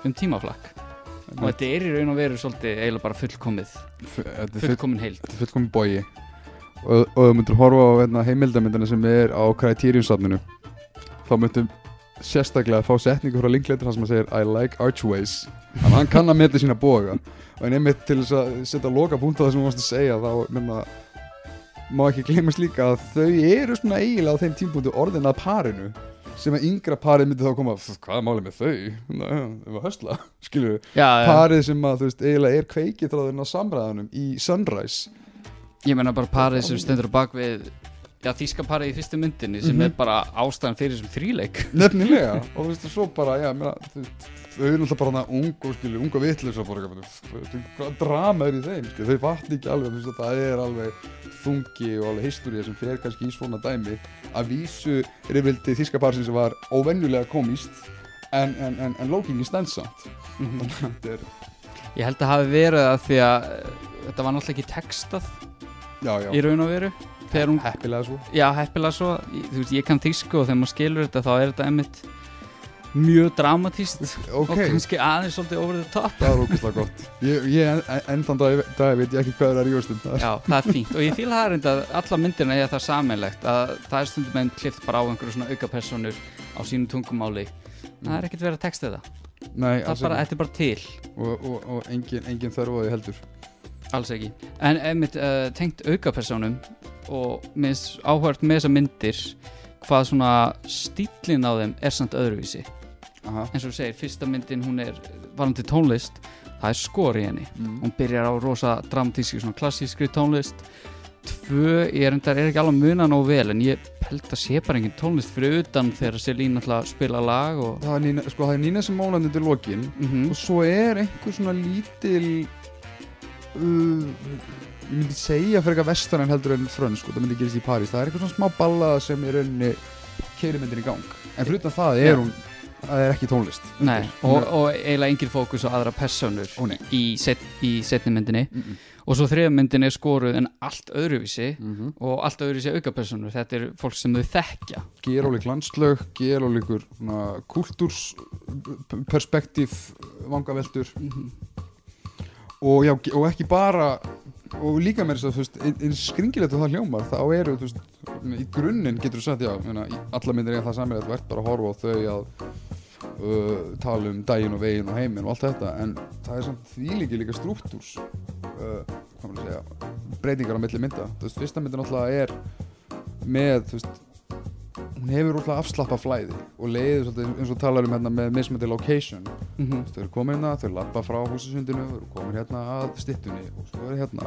um tímaflakk. Og þetta er í raun og veru svolítið eiginlega bara fullkomið fullkomin heild þetta er fullkomin bói. Og, þú myndir horfa á hérna, heimildamindina sem er á Criterion-safninu, þá myndir sérstaklega fá setningu frá Linklater þar sem að segir I like archways. Þannig að hann kann að meta sína boga. Og en einmitt til þess að setja loka punkt á það sem þú varst að segja, þá mynda má ekki gleymast líka að þau eru svona eiginlega á þeim tímpunktu orðin að parinu sem að yngra parið myndi þá koma "Pff, hvað er málið með þau? Þau var já, já, parið sem að þú veist eiginlega er kveikið þráðurinn á samræðanum í Sunrise ég meina bara parið sem stendur á bak við já, þýska parið í fyrstu myndinni sem Mhm. er bara ástæðan fyrir þessum þríleik. Nefnilega og þú veist svo bara, já, meina, þau eru náttúrulega bara hana ung og skilur, unga og eitthvað, þú veist, hvað drama er í þeim skilur, þau vatni ekki alveg, veist, það er alveg þungi og alveg história sem fer kannski í svona dæmi. Að vísu rifildi þíska parsins sem var óvenjulega komist en, en, en, en lókingi stendsamt þannig að þetta er, ég held að hafi verið að því að eh, þetta var náttúrulega ekki textað já, já, í raun og veru hún, heppilega svo. Já, heppilega svo. Þú veist, ég kann þýsku og þegar maður skilur þetta þá er þetta emmitt mjög dramatíst ok, og kannski aðeins svolítið over the top. Það er ógeðslega gott. Ég, ég en, en, enn þann dag, dag veit ég ekki hvað er að rífast um það. Já, það er fínt. Og ég fíla það reynda að alla myndina er það sammeilegt að það er stundum einn klift bara á einhverju svona auka personur á sínu tungumáli. Það er ekkert verið að texta þetta Nei, það er bara, þetta er bara til. Og, og, og engin, engin þörf á því heldur alls ekki. En einmitt uh, tengt auka personum og minnst áhört með þessar myndir hvað svona stílinn á þeim er samt öðruvísi. Aha. eins og þú segir, fyrsta myndin hún er varandi tónlist, það er skor í henni. Mm. hún byrjar á rosa dramatíski svona klassískri tónlist. Tvö, ég er endar er ekki alveg að muna nóg vel en ég held að sé bara engin tónlist fyrir utan þegar Selín alltaf spila lag og það er Nína, sko, það er Nína sem málandi til lokin mm og svo er einhver svona lítil uh, ég myndi segja fyrir eitthvað vestan en heldur en frönn sko, það myndi gerist í París. Það er eitthvað svona smá ballaða sem er rauninni keiri myndin í gang. En fyrir utan það er Já. hún það er ekki tónlist. Nei, og, og eiginlega engin fókus á aðra personur Ó, í, set, í setni myndinni. Mm -mm. og svo þriða myndin er skoruð en allt öðruvísi Mm -hmm. og allt öðruvísi auka personur þetta er fólk sem þau þekkja. Gerólík landslög, gerólíkur kultúrsperspektíf vangaveltur og, já, og ekki bara og líka með þess að þú veist ein- eins skringilegt og það hljómar þá eru þú veist í grunninn getur þú sagt já meina, í alla myndir er það samir að þú ert bara að horfa á þau að uh, tala um daginn og veginn og heiminn og allt þetta en það er samt þvílíki líka struktúrs uh, hvað maður að segja breytingar á milli mynda. Þú veist fyrsta myndin náttúrulega er með þú veist hún hefur útla afslappa flæði og svolítið eins og talar um hérna með mismöndi location. Mm -hmm. þau eru komin hérna, þau lappa frá húsasundinu þau eru komin hérna að stittunni og svo er hérna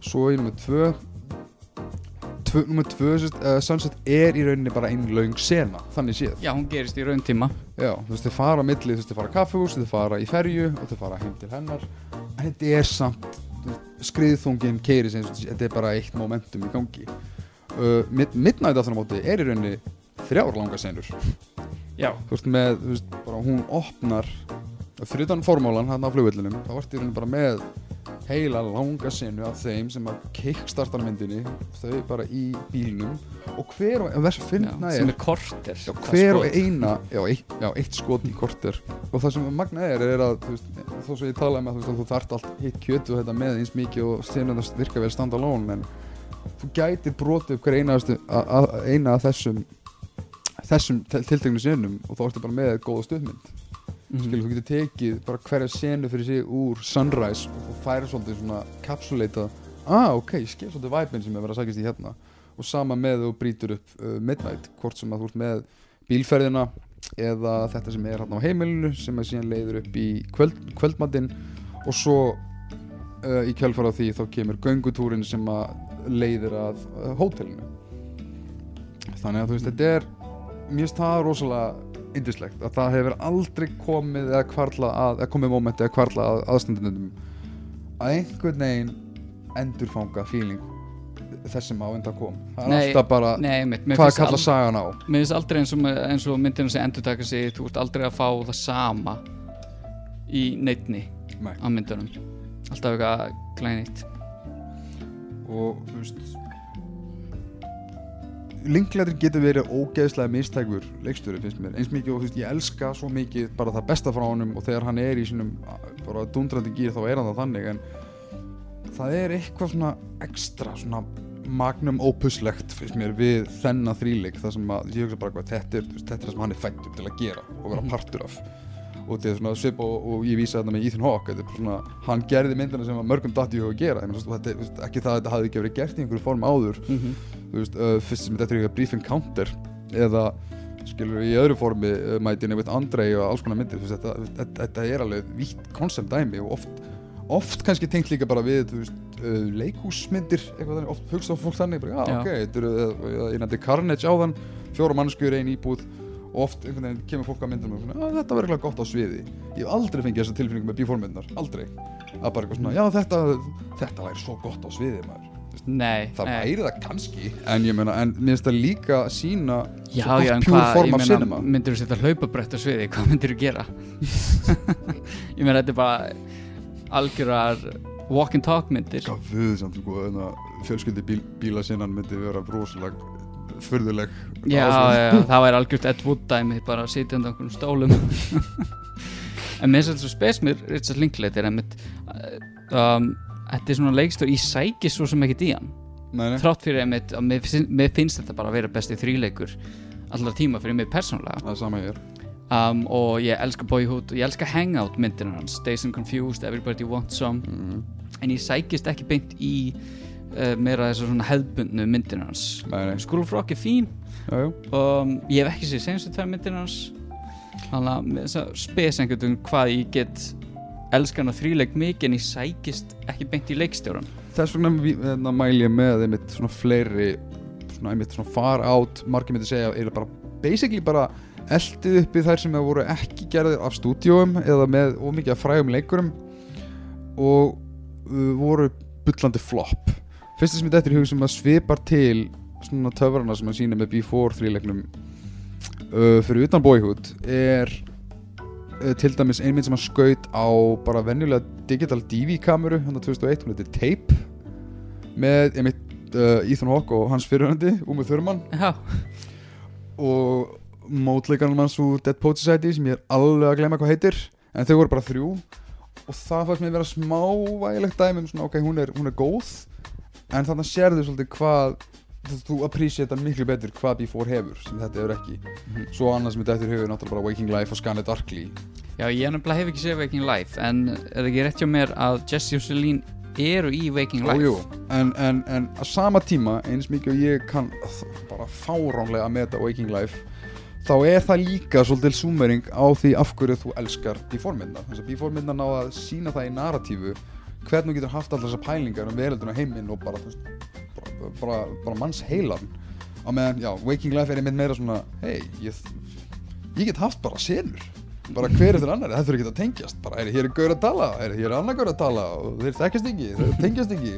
svo í nummer tvö nummer tvö uh, Sunset er í rauninni bara ein laung sena þannig séð. Já, hún gerist í raun tíma Já, þú veist, þau fara á milli, þú veist, þau fara á kaffehús þau fara í ferju og þau fara heim til hennar. En þetta er samt skriðþungin keiri sem þetta er bara eitt momentum í gangi uh, mid Midnight aftur á móti er í rauninni þrjár langa senur. Já, þú veist með, þú veist, bara hún opnar fyrir utan formólan hann á flugvellinum þá ertu í rauninni bara með heila langa senu af þeim sem að kickstartar myndinni þau bara í bílnum. Og hver og vers finna já sem er er korter já, hver og eina já, eitt, já, eitt skot í korter. Og það sem magna er er að þú veist, þó svo ég talaði með þú veist að þú þarft allt hitt kjötu þetta með eins mikið og senum það virka vel stand alone en þú gætir brotið upp hver eina, að, að, af þessum þessum tilteknu senum og þá ertu bara með góða stuðmynd. Mhm. skilur þú getur tekið bara hverja senu fyrir sig úr Sunrise og þú færi svolítið svona kapsuleita ah ok, ég skil svolítið væpinn sem er verið að sækist í hérna. Og sama með þú brýtur upp uh, Midnight hvort sem að þú ert með bílferðina eða þetta sem er hérna á heimilinu sem er síðan leiður upp í kvöld, kvöldmatinn. Og svo uh, í kjálfara því þá kemur göngutúrin sem að leiðir að hótelinu. Þannig að þú veist þetta er mér finnst það rosalega yndislegt að það hefur aldrei komið eða kvarla að, eða komið momenti eða kvarla að aðstandunum að einhvern veginn endurfanga feeling þess sem á undan kom. Það er Nei, alltaf bara Nei, mitt, hvað kalla al- sagan á? Mér finnst aldrei eins og, eins og myndina sem endur taka sig þú ert aldrei að fá það sama í neittni Nei. á myndunum. Alltaf eitthvað glænýtt og þú veist Linklater getur verið ógeðslega mistækur leikstjóri finnst mér eins mikið og þú veist ég elska svo mikið bara það besta frá honum og þegar hann er í sínum bara dundrandi gýr þá er hann það þannig en það er eitthvað svona ekstra svona magnum ópuslegt finnst mér við þennan þríleik það sem að ég hugsa bara hvað þetta er þetta er það sem hann er fættur til að gera og vera Mhm. partur af og þetta er svona svip og, og ég vísa þetta með Ethan Hawke þetta er bara svona, hann gerði myndina sem mörgum datt í hug að gera. Ég veist, þetta, er- ekki það að þetta hafði ekki verið gert í einhverju form áður. Mm -hmm. þú veist, uh, fyrst sem þetta er eitthvað brief encounter eða skilur í öðru formi uh, mæti nefnt Andrei og alls konar myndir. Þú veist, þetta, þetta, þetta er alveg vítt koncept dæmi og oft, oft kannski tengt líka bara við veist, uh, leikhúsmyndir eitthvað oft hugsa á fólk þannig bara, já, Já. ok, þetta eru uh, ég nefndi Carnage áðan, fjóra mannskuður ein íbúð oft einhvern veginn kemur fólk að myndum og svona, að þetta var eitthvað gott á sviði. Ég hef aldrei fengið þessa tilfinningu með bíformyndar, aldrei. Að bara eitthvað svona, já þetta þetta væri svo gott á sviði maður. Nei, það nei. væri það kannski. En ég meina, en mér finnst það líka sína Já, svo pure hvað, form ég af meina, cinema. myndir þú setja hlaupabrett á sviði, hvað myndir þú gera? ég meina, þetta er bara algjörar walk and talk myndir. Sko, fjölskyldi bíl, bíla sinnan myndi vera rosalega furðuleg Já, já, það væri algjört Ed Wood dæmi bara að sitja undan einhvern stólum. En mér finnst þetta svo spes mér Richard Linklater einmitt, um, þetta er svona leikstur ég sæki svo sem í Nei, nei, þrátt fyrir að mér finnst, mér finnst þetta bara að vera besti þríleikur allar tíma fyrir mig persónulega. Það er sama hér. Um, og ég elska Boyhood og ég elska Hangout myndina hans Days and Confused, Everybody Wants Some. Mm. en ég sækist ekki beint í uh, meira þessar svona hefðbundnu myndina hans. School of Rock er fín. Já, já. Um, ég hef ekki séð senstu tvær myndina hans. Þannig að spes einhvern veginn hvað ég get elskan að þríleik mikið en ég sækist ekki beint í leikstjóran Þess vegna hérna, mæli ég með einmitt svona fleiri svona einmitt svona far out margir myndi segja eiginlega bara basically bara eldið uppi þær sem voru ekki gerðir af stúdíóum eða með ómikið frægum leikurum og uh, voru bullandi flop fyrsta sem ég dættir í hug sem að svipar til svona töfrana sem að sína með B4 þríleiknum uh, fyrir utan Boyhood er uh, til dæmis einmynd sem að skaut á bara venjulega digital DV kameru hann 2001, hún heitir Tape með einmitt uh, Ethan Hawke og hans fyrirhandi Úmi Þurman já, og mótleikarnum hans úr Dead Poet Society sem ég er alveg að glemma hvað heitir en þau voru bara þrjú. Og það fannst mér vera smávægilegt dæmi um svona ok, hún er, hún er góð en þannig sérðu svolítið hvað þú- appreciata miklu betur hvað B4 hefur sem þetta hefur ekki. Svo annað sem þetta eftir hefur náttúrulega bara Waking Life og Scanner Darkly já ég nefnilega hef ekki séð Waking Life en er það ekki rétt hjá mér að Jesse og Celine eru í Waking Life Jú, jú. En, en, en á sama tíma eins mikið og ég kann bara fáránlega að meta Waking Life þá er það líka svolítil súmering á því af hverju þú elskar B4-mynda þess að B4-mynda ná að sína það í narratífu hvernig þú getur haft allar þessar pælingar um verölduna heiminn og bara, veist, bara, bara, bara manns heilan á meðan, já, Waking Life er einmitt meira svona hei, ég, ég get haft bara senur. Bara hver eftir annari, það þurfi ekki að tengjast. Bara, er hér er gaur að tala, er hér er annar gaur að tala? Og þeir þekkjast ekki, þeir tengjast ekki.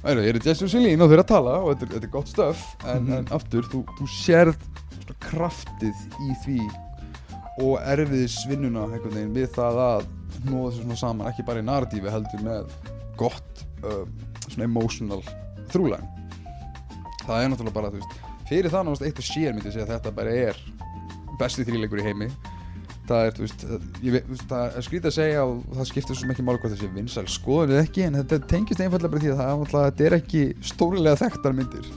Er hér er Jesse og Celine og þeir að tala og þetta er, þetta er gott stöf en, Mhm. en aftur, þú, þú sérð kraftið í því og erfiðisvinnuna við það að hnóða sér svona saman, ekki bara í narratífi heldur með gott uh, svona emotional þrúlæn það er náttúrulega bara, þú veist fyrir það náttúrulega eitt og sér myndi ég segja að þetta bara er besti þríleikur í heimi. Það er, þú veist, ég, það er skrítið að segja og það skiptir svo mikið máli hvað þessi vinsæl skoðun eða ekki en þetta tengist einfallega bara því að það náttúrulega þetta er ekki stórlega þekktar myndir.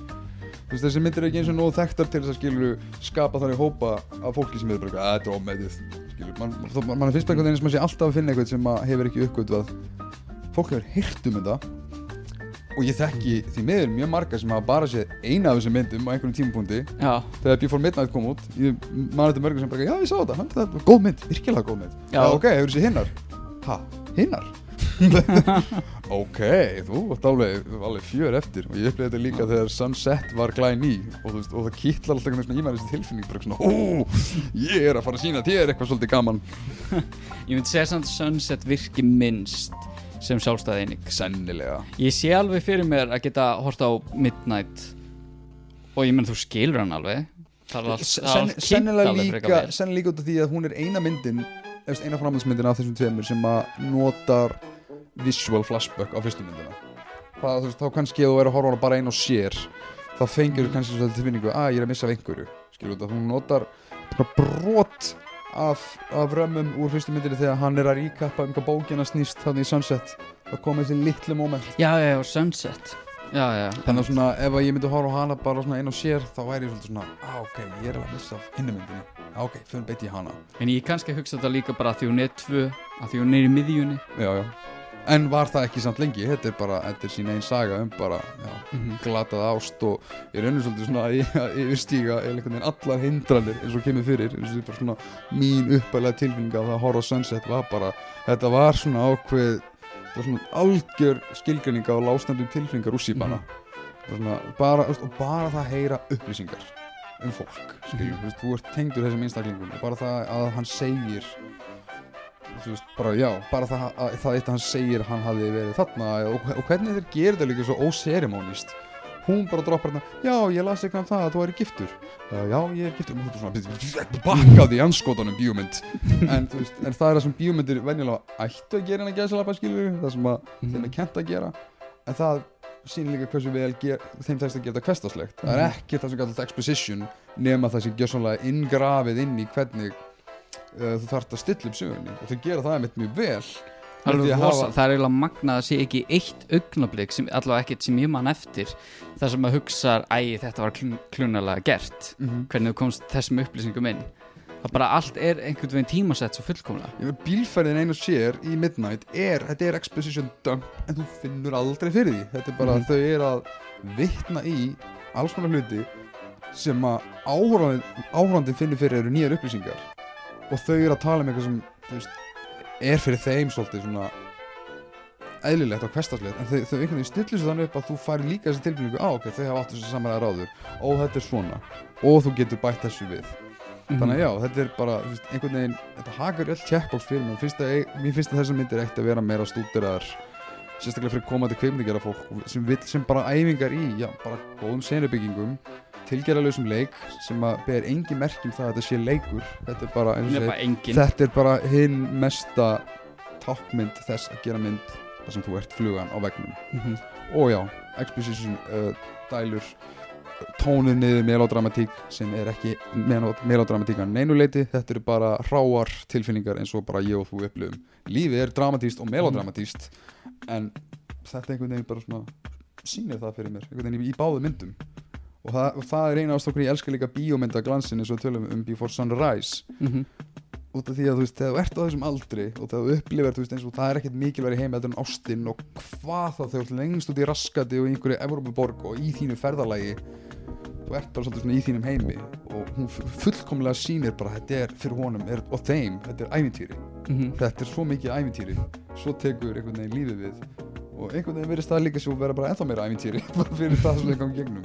Þú veist þessi myndir er ekki eins og nógu þekktar til þess að skilur skapa þannig hópa af fólki sem er bara að þetta er ómeðið skilur, man, man, man finnst einhvern veginn sem að sé alltaf að finna eitthvað sem að hefur ekki uppgötvað. Fólk hefur heyrt um þetta. Og ég þekki því miður mjög marga sem hafa bara séð eina af þessum myndum á einhverjum tímapunkti. Já, þegar Before Midnight kom út ég man þetta mörgum sem bara, já ég sá þetta, hann, þetta góð mynd, virkilega góð mynd. Já. já ok, hefur þessi hinnar? Ha, hinnar ok, þú varst alveg, alveg fjör eftir. Og ég upplega þetta líka þegar Sunset var glæn í og, veist, og það kýtlar alltaf einhvern veginn í maður þessi tilfinning bara svona, ó, ég er að fara að sína þér eitthvað svolítið gaman. Ég myndi segja samt Sunset virki minnst sem sjálfstæði eining sennilega. Ég sé alveg fyrir mér að geta horta á Midnight. Og ég menn þú skilur hann alveg. Sen, sennilega alveg líka, líka út af því að hún er eina myndin eina framhaldsmyndin af þessum tveimur sem að notar visual flashback á fyrstu myndina. Það, þú veist, þá kannski ef þú er að horfa bara einn og sér þá fengir þú kannski svolítið tilfinningu að ég er að missa af einhverju. Skilur þú, hún notar svona brot af, af römmum úr fyrstu myndinni þegar hann er að ríkappa um hvað bókina snýst þannig í Sunset. Það kom þessi litlu moment. Já, já, já, Sunset. Já, já, þannig að svona ef að ég myndi horfa á hana bara einn og sér þá væri ég svolítið svona ah ok, ég er að missa af hinni myndinni. Ah, ok, beitt ég hana. En ég kannski hugsa þetta líka bara að því hún er tvö að því hún er í miðjunni. Já, já. En var það ekki samt lengi? Þetta er bara, þetta er sín einn saga um bara já, Mhm. glatað ást og ég reynir svolítið svona að yfirstíga eða einhvern veginn allar hindranir eins og kemur fyrir. Eins og þetta er bara svona mín uppælega tilfinning af það að horfa Sunset var bara þetta var svona ákveð þetta var svona algjör skilgreininga og lástendum tilfinningar úr sípana mm svona, bara, og bara það að heyra upplýsingar um fólk skilur, Mhm. þú, veist, þú ert tengdur þessum einstaklingum og bara það að hann segir veist, bara já bara það að það eitt að hann segir hann hafi verið þarna og, og hvernig þeir gerir þetta líka svo óserimónist hún bara droppar hérna já, ég las eitthvað um það að þú væri giftur. Uh, já, ég er giftur. Og þú er svona bakkaði í anskotanum bíómynd. En, veist, en það er það sem bíómyndir venjulega ættu að gera en að gæsa lappa skilur það sem að þeim er kent að gera. En það sýnir líka hversu vel ger, þeim tekst að gera þetta hverstaslegt það er Mhm. ekki það sem kallar exposition nema það sem gjör svona inngrafið inn í hvernig uh, þú þarft að stilla upp sögunni. Og þau gera það einmitt mjög vel með því Alveg að rosa, hafa- það er eiginlega magnað að sé ekki eitt augnablík sem allavega ekkert sem ég man eftir þar sem að hugsa, æ, þetta var klun, klunalega gert. Mhm. hvernig þú komst þessum upplýsingum inn? Það bara allt er einhvern veginn tímasett svo fullkomlega. Bílferðin einu sér í Midnight er, þetta er exposition dump en þú finnur aldrei fyrir því. Þetta er bara Mhm. að þau eru að vitna í alls konar hluti sem að áhórandin finnur fyrir eru nýjar upplýsingar og þau eru að tala um eitthvað sem veist, er fyrir þeim svolítið svona eðlilegt og hverstarslegt en þau, þau einhvern veginn stillir sér þannig upp að þú færi líka þessi tilfinningu á ok, þau hafa átt þessu saman að ráður. Og þetta er svona. Og þú getur bætt þessu við. Þannig að já, þetta er bara veist, einhvern veginn, þetta hakar öll checkbox fyrir mér finnst að, mér finnst að þessar myndir eitt að vera meira stúdiraðar sérstaklega fyrir komandi kveimdegera fólk sem vill sem bara æfingar í, já, bara góðum senubyggingum tilgerðarlausum leik sem að ber engi merkjum það að þetta sé leikur. Þetta er bara, engin. þetta er bara hinn mesta tákmynd þess að gera mynd þar sem þú ert flugan á vegnum Mhm. og já, exposition uh, dælur tónuð niður melodramatík sem er ekki melo- melodramatík að neinuleiti þetta eru bara hráar tilfinningar eins og bara ég og þú upplifum. Lífið er dramatíst og melodramatíst en þetta einhvern veginn bara svona sýnir það fyrir mér einhvern veginn í báðu myndum og það, og það er eina ástokkur ég elska líka bíómynda glansin eins og tölum um Before Sunrise Mhm. út af því að þú veist, þegar þú ert á þessum aldri og þegar þú upplifir, þú veist, eins og það er ekkert mikilværi heim heldur en ástin og hvað þá þegar þú lengst út í raskati og í einhverju Evrópuborg og í þínu ferðalagi þú ert bara svolítið svona í þínum heimi og hún fu- fullkomlega sýnir bara þetta er fyrir honum er, og þeim, þetta er ævintýri Mhm. þetta er svo mikið ævintýri svo tekur einhvern veginn lífið við og einhvern veginn verðist það líka svo vera bara ennþá meira ævintýri bara fyrir það sem við gangum gegnum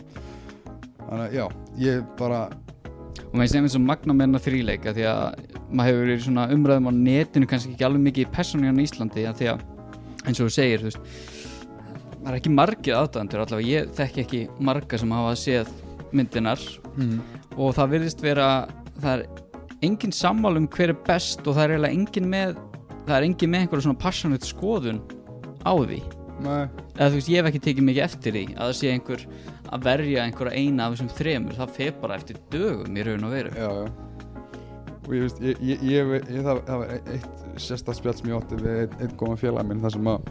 þannig að já, ég bara og maður sem eins og magna með hennar þrýleika því að maður hefur verið í svona umræðum á netinu kannski ekki alveg mikið persónuðan í Íslandi því að eins og þú segir þú veist, maður er ekki margir aðdæðandur allavega ég þekki ekki marga sem hafa séð myndinar mm, og það virðist vera það er engin sammál um hver er best og það er eiginlega engin með það er engin með einhverja svona passionate skoðun á því eða þú veist ég hef ekki tekið mikið eftir því að það sé einhver að verja einhverja eina af þessum þremur. Það fer bara eftir dögum í raun og veru. Já, já. Og ég veist, ég, ég, ég, ég það, það var eitt sérstætt spjall sem ég átti við einn, góðan félag minn þar sem að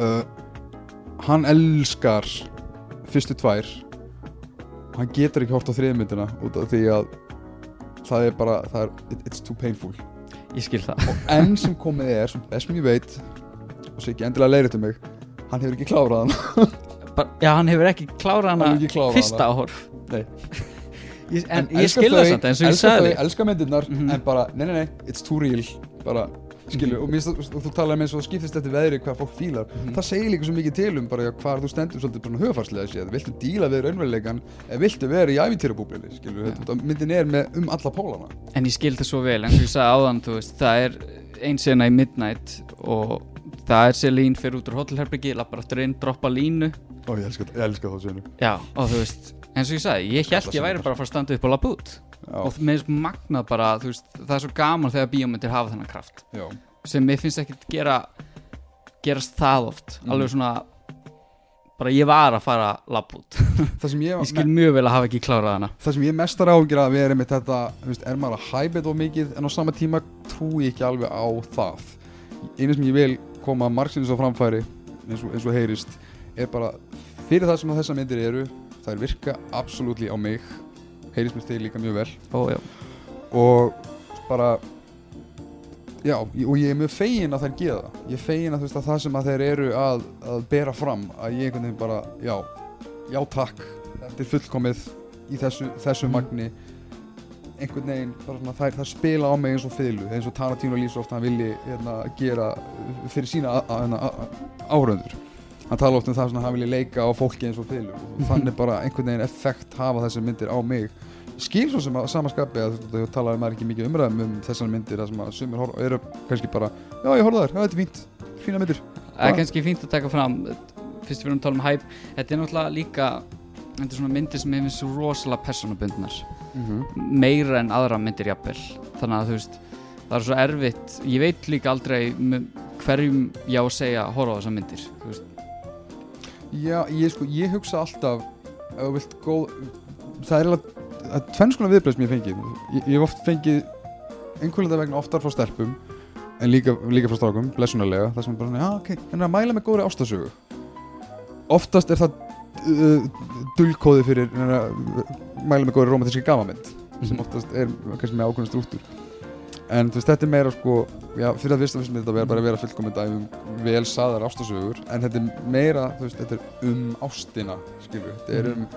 uh, hann elskar fyrstu tvær. Hann getur ekki hort á þriðmyndina út af því að það er bara, það er, it, it's too painful. Ég skil það. Og enn sem komið er, sem best sem ég veit og sé ekki endilega leirið til mig. Hann hefur ekki klárað hann bara, já hann hefur ekki klárað Hann hana hefur ekki klárað fyrsta áhorf Nei. ég, en, ég elska skil það þau- samt eins og ég elska sagði. þau, elska myndirnar Mhm. en bara, nei, nei, nei, it's too real bara, skilju, Mhm. og, mér finnst það- þú talar um eins og skiptist eftir veðri hvað fólk fílar. Mhm. það segir líka svo mikið til um bara já, hvað þú stendur svolítið svona höfarslega séð viltu díla við raunveruleikan eða viltu vera í ævintýrabúblinni skilju, þetta myndin er með um alla pólana. En ég skil það svo vel eins og ég sagði áðan þú veist, það er ein sena í Midnight og það er Selín fyrir út úr hotelherbyggi lappar aftur inn, droppa línu. Og ég elska, ég elska það senu já, og þú veist, eins og ég sagði ég held ég væri bara að fara að standa upp og lappa út. Og já, með þess magnað bara, þú veist, það er svo gaman þegar bíómyndir hafa þennan kraft. Já, sem mér finnst ekkert gera gerast það oft. Mhm. alveg svona bara ég var að fara að lappa út. Það sem ég, ég skil mjög vel að hafa ekki klárað hana. Það sem ég mestar ágjur að vera með þetta þú veist, er maður að hæpa þetta of mikið en á sama tíma trúi ég ekki alveg á það. Einu sem ég vil koma margsins á framfæri eins og, eins og heyrist er bara fyrir það sem þessar myndir eru þær virka absolutt á mig. Heyrist mér til líka mjög vel. Ó, og bara já, og ég er mjög fegin að þær geða það. Ég er fegin að, veist, að það sem að þeir eru að, að bera fram að ég einhvern veginn bara, já, já takk. Þetta er fullkomið í þessu, þessu Mhm. magni einhvern veginn, svona, þær, þær spila á mig eins og fylgu, eins og Tarantino lýsir ofta hann vilji hérna, gera fyrir sína hérna, áhöröndur hann tala oft um það svona, hann vilji leika á fólki eins og fylgu og þannig bara einhvern veginn effekt hafa þessar myndir á mig. Skil svo sem að samaskapi að þú talaði maður ekki mikið umræðum um þessar myndir að sem að eru kannski bara já ég horfði þar, já þetta er fínt, fína myndir. Það er kannski fínt að taka fram fyrst við erum að tala um hæp þetta er náttúrulega líka þetta er svona myndir sem hefur svo rosalega personabundnar mm -hmm. meira en aðra myndir jafnvel. Þannig að þú veist það er svo erfitt. Ég veit líka aldrei hverjum ég á að segja að horfa á þessar myndir Já, ég, sko, ég hugsa alltaf góð það er eiginlega það er tvennskona viðbröð sem ég hef fengið. Ég, ég hef oft fengið einhverjulega vegna oftar frá stelpum en líka, líka frá strákum, blessunarlega. Það sem er bara, já ok, en að mæla með góðri ástasögu. Oftast er það uh, dullkóði fyrir en að mæla með góðri romantíski gamamynd sem oftast er kannski með ákveðin strúttur. En þú veist, þetta er meira sko já, fyrir að og fyrst með þetta vera bara að vera fullkomend um vel saðar ástasögur en þetta er meira, þú veist, þetta er um ástina, skilur, þetta er um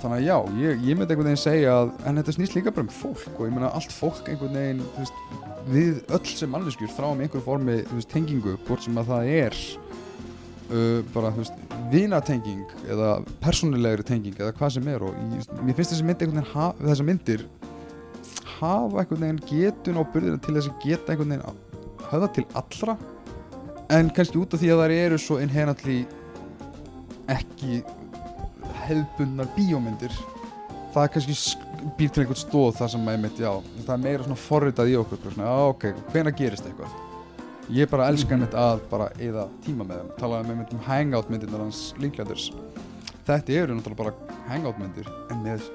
þannig að já, ég, ég myndi einhvern veginn segja að, en þetta snýst líka bara um fólk og ég meina allt fólk einhvern veginn þú veist, við öll sem manneskjur þráum einhver formi, þú veist, tengingu hvort sem að það er uh, bara, þú veist, vinatenging eða persónulegri tenging eða hvað sem er og ég, mér finnst þessi myndi einhvern veginn þessar myndir hafa einhvern veginn getun og byrðina til þess að geta einhvern veginn að höfða til allra en kannski út af því að það eru svo inherently ekki hefðbundnar bíómyndir það kannski sk- býr til einhvern stóð það sem einmitt, já, það er meira svona forritað í okkur, svona, ok, hvena gerist eitthvað ég bara elska einmitt að bara eða tíma með þeim, talaði með einmitt um hangout myndirnar hans Linklanders þetta eru náttúrulega bara hangout myndir en með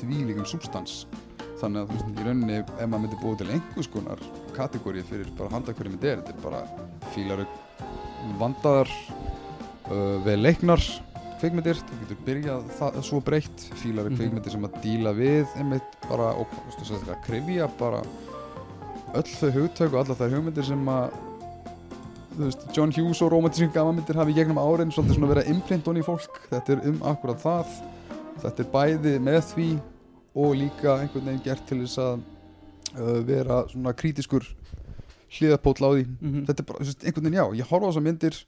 þvílíkum substans þannig að þú veist, í rauninni ef maður myndi búið til einhvers konar kategóri fyrir bara handa hverju myndi er, þetta er bara fílar vandaðar uh, vel leiknar kveikmyndir, þú getur byrjað það svo breytt. Fílar Mhm. kveikmyndir sem að díla við einmitt bara og þú veist, þú veist, að krifja bara öll þau hugtök og allar þær hugmyndir sem að veist, John Hughes og romantískum gamanmyndir hafi gegnum árin svolítið svona verið að imprint honni í fólk. Þetta er um akkurat það. Þetta er bæði með því og líka einhvern veginn gert til þess að uh, vera svona krítiskur hliðapótl á því. Mhm. þetta er bara, einhvern veginn já, ég horfa á þessar myndir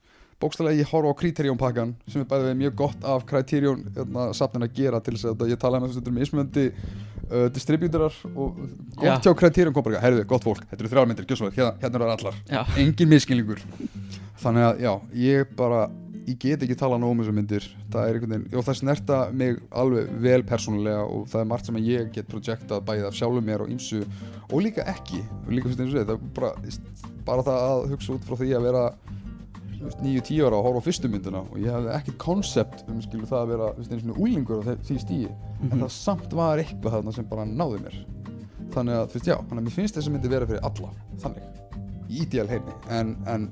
bókstælega ég horfa á Criterion pakkan sem er bæðið mjög gott af Criterion hérna, safnin að gera til þess að ég tala um þess að þetta er mismunandi uh, distributorar og Já. gott hjá Criterion kom bara, herðu, gott fólk, þetta eru þrjár myndir, gjössu hérna, hérna eru allar, Já, engin miskilningur þannig að já, ég bara ég get ekki tala nóg um þessar myndir. Það er einhvern veginn, og það snerta mig alveg vel persónulega og það er margt sem að ég get projektað bæðið af sjálfum mér og ýmsu og líka ekki, líka fyrst eins og er bara, bara það að hugsa út frá því að vera 9-10 ára og horfa á fyrstu myndina og ég hefði ekkert konsept um skilur það að vera eins og úlingur á því stíi en það samt var eitthvað þarna sem bara náði mér. Þannig að, þú veist, já, þannig að mér finnst þess að myndi vera fyrir alla, þannig. Í ideal heimi, en, en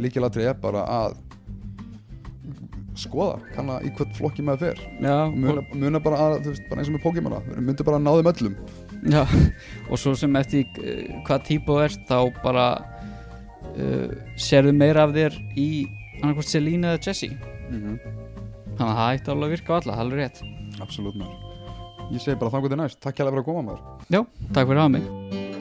líkilatri er bara að skoða, kanna í hvert flokki maður fer. Já, muna, muna bara að, þú veist, bara eins og með Pokémona. Við myndum bara að ná þeim öllum. Já, og svo sem eftir uh, hvað típu þú ert þá bara uh, sérðu meira af þér í annarkvort Selina eða Jessie þannig að það ætti alveg að virka á alla, alveg rétt. Absolutt maður. Ég segi bara þangur til næst, takk hérlega fyrir að koma maður. Já, takk fyrir að hafa mig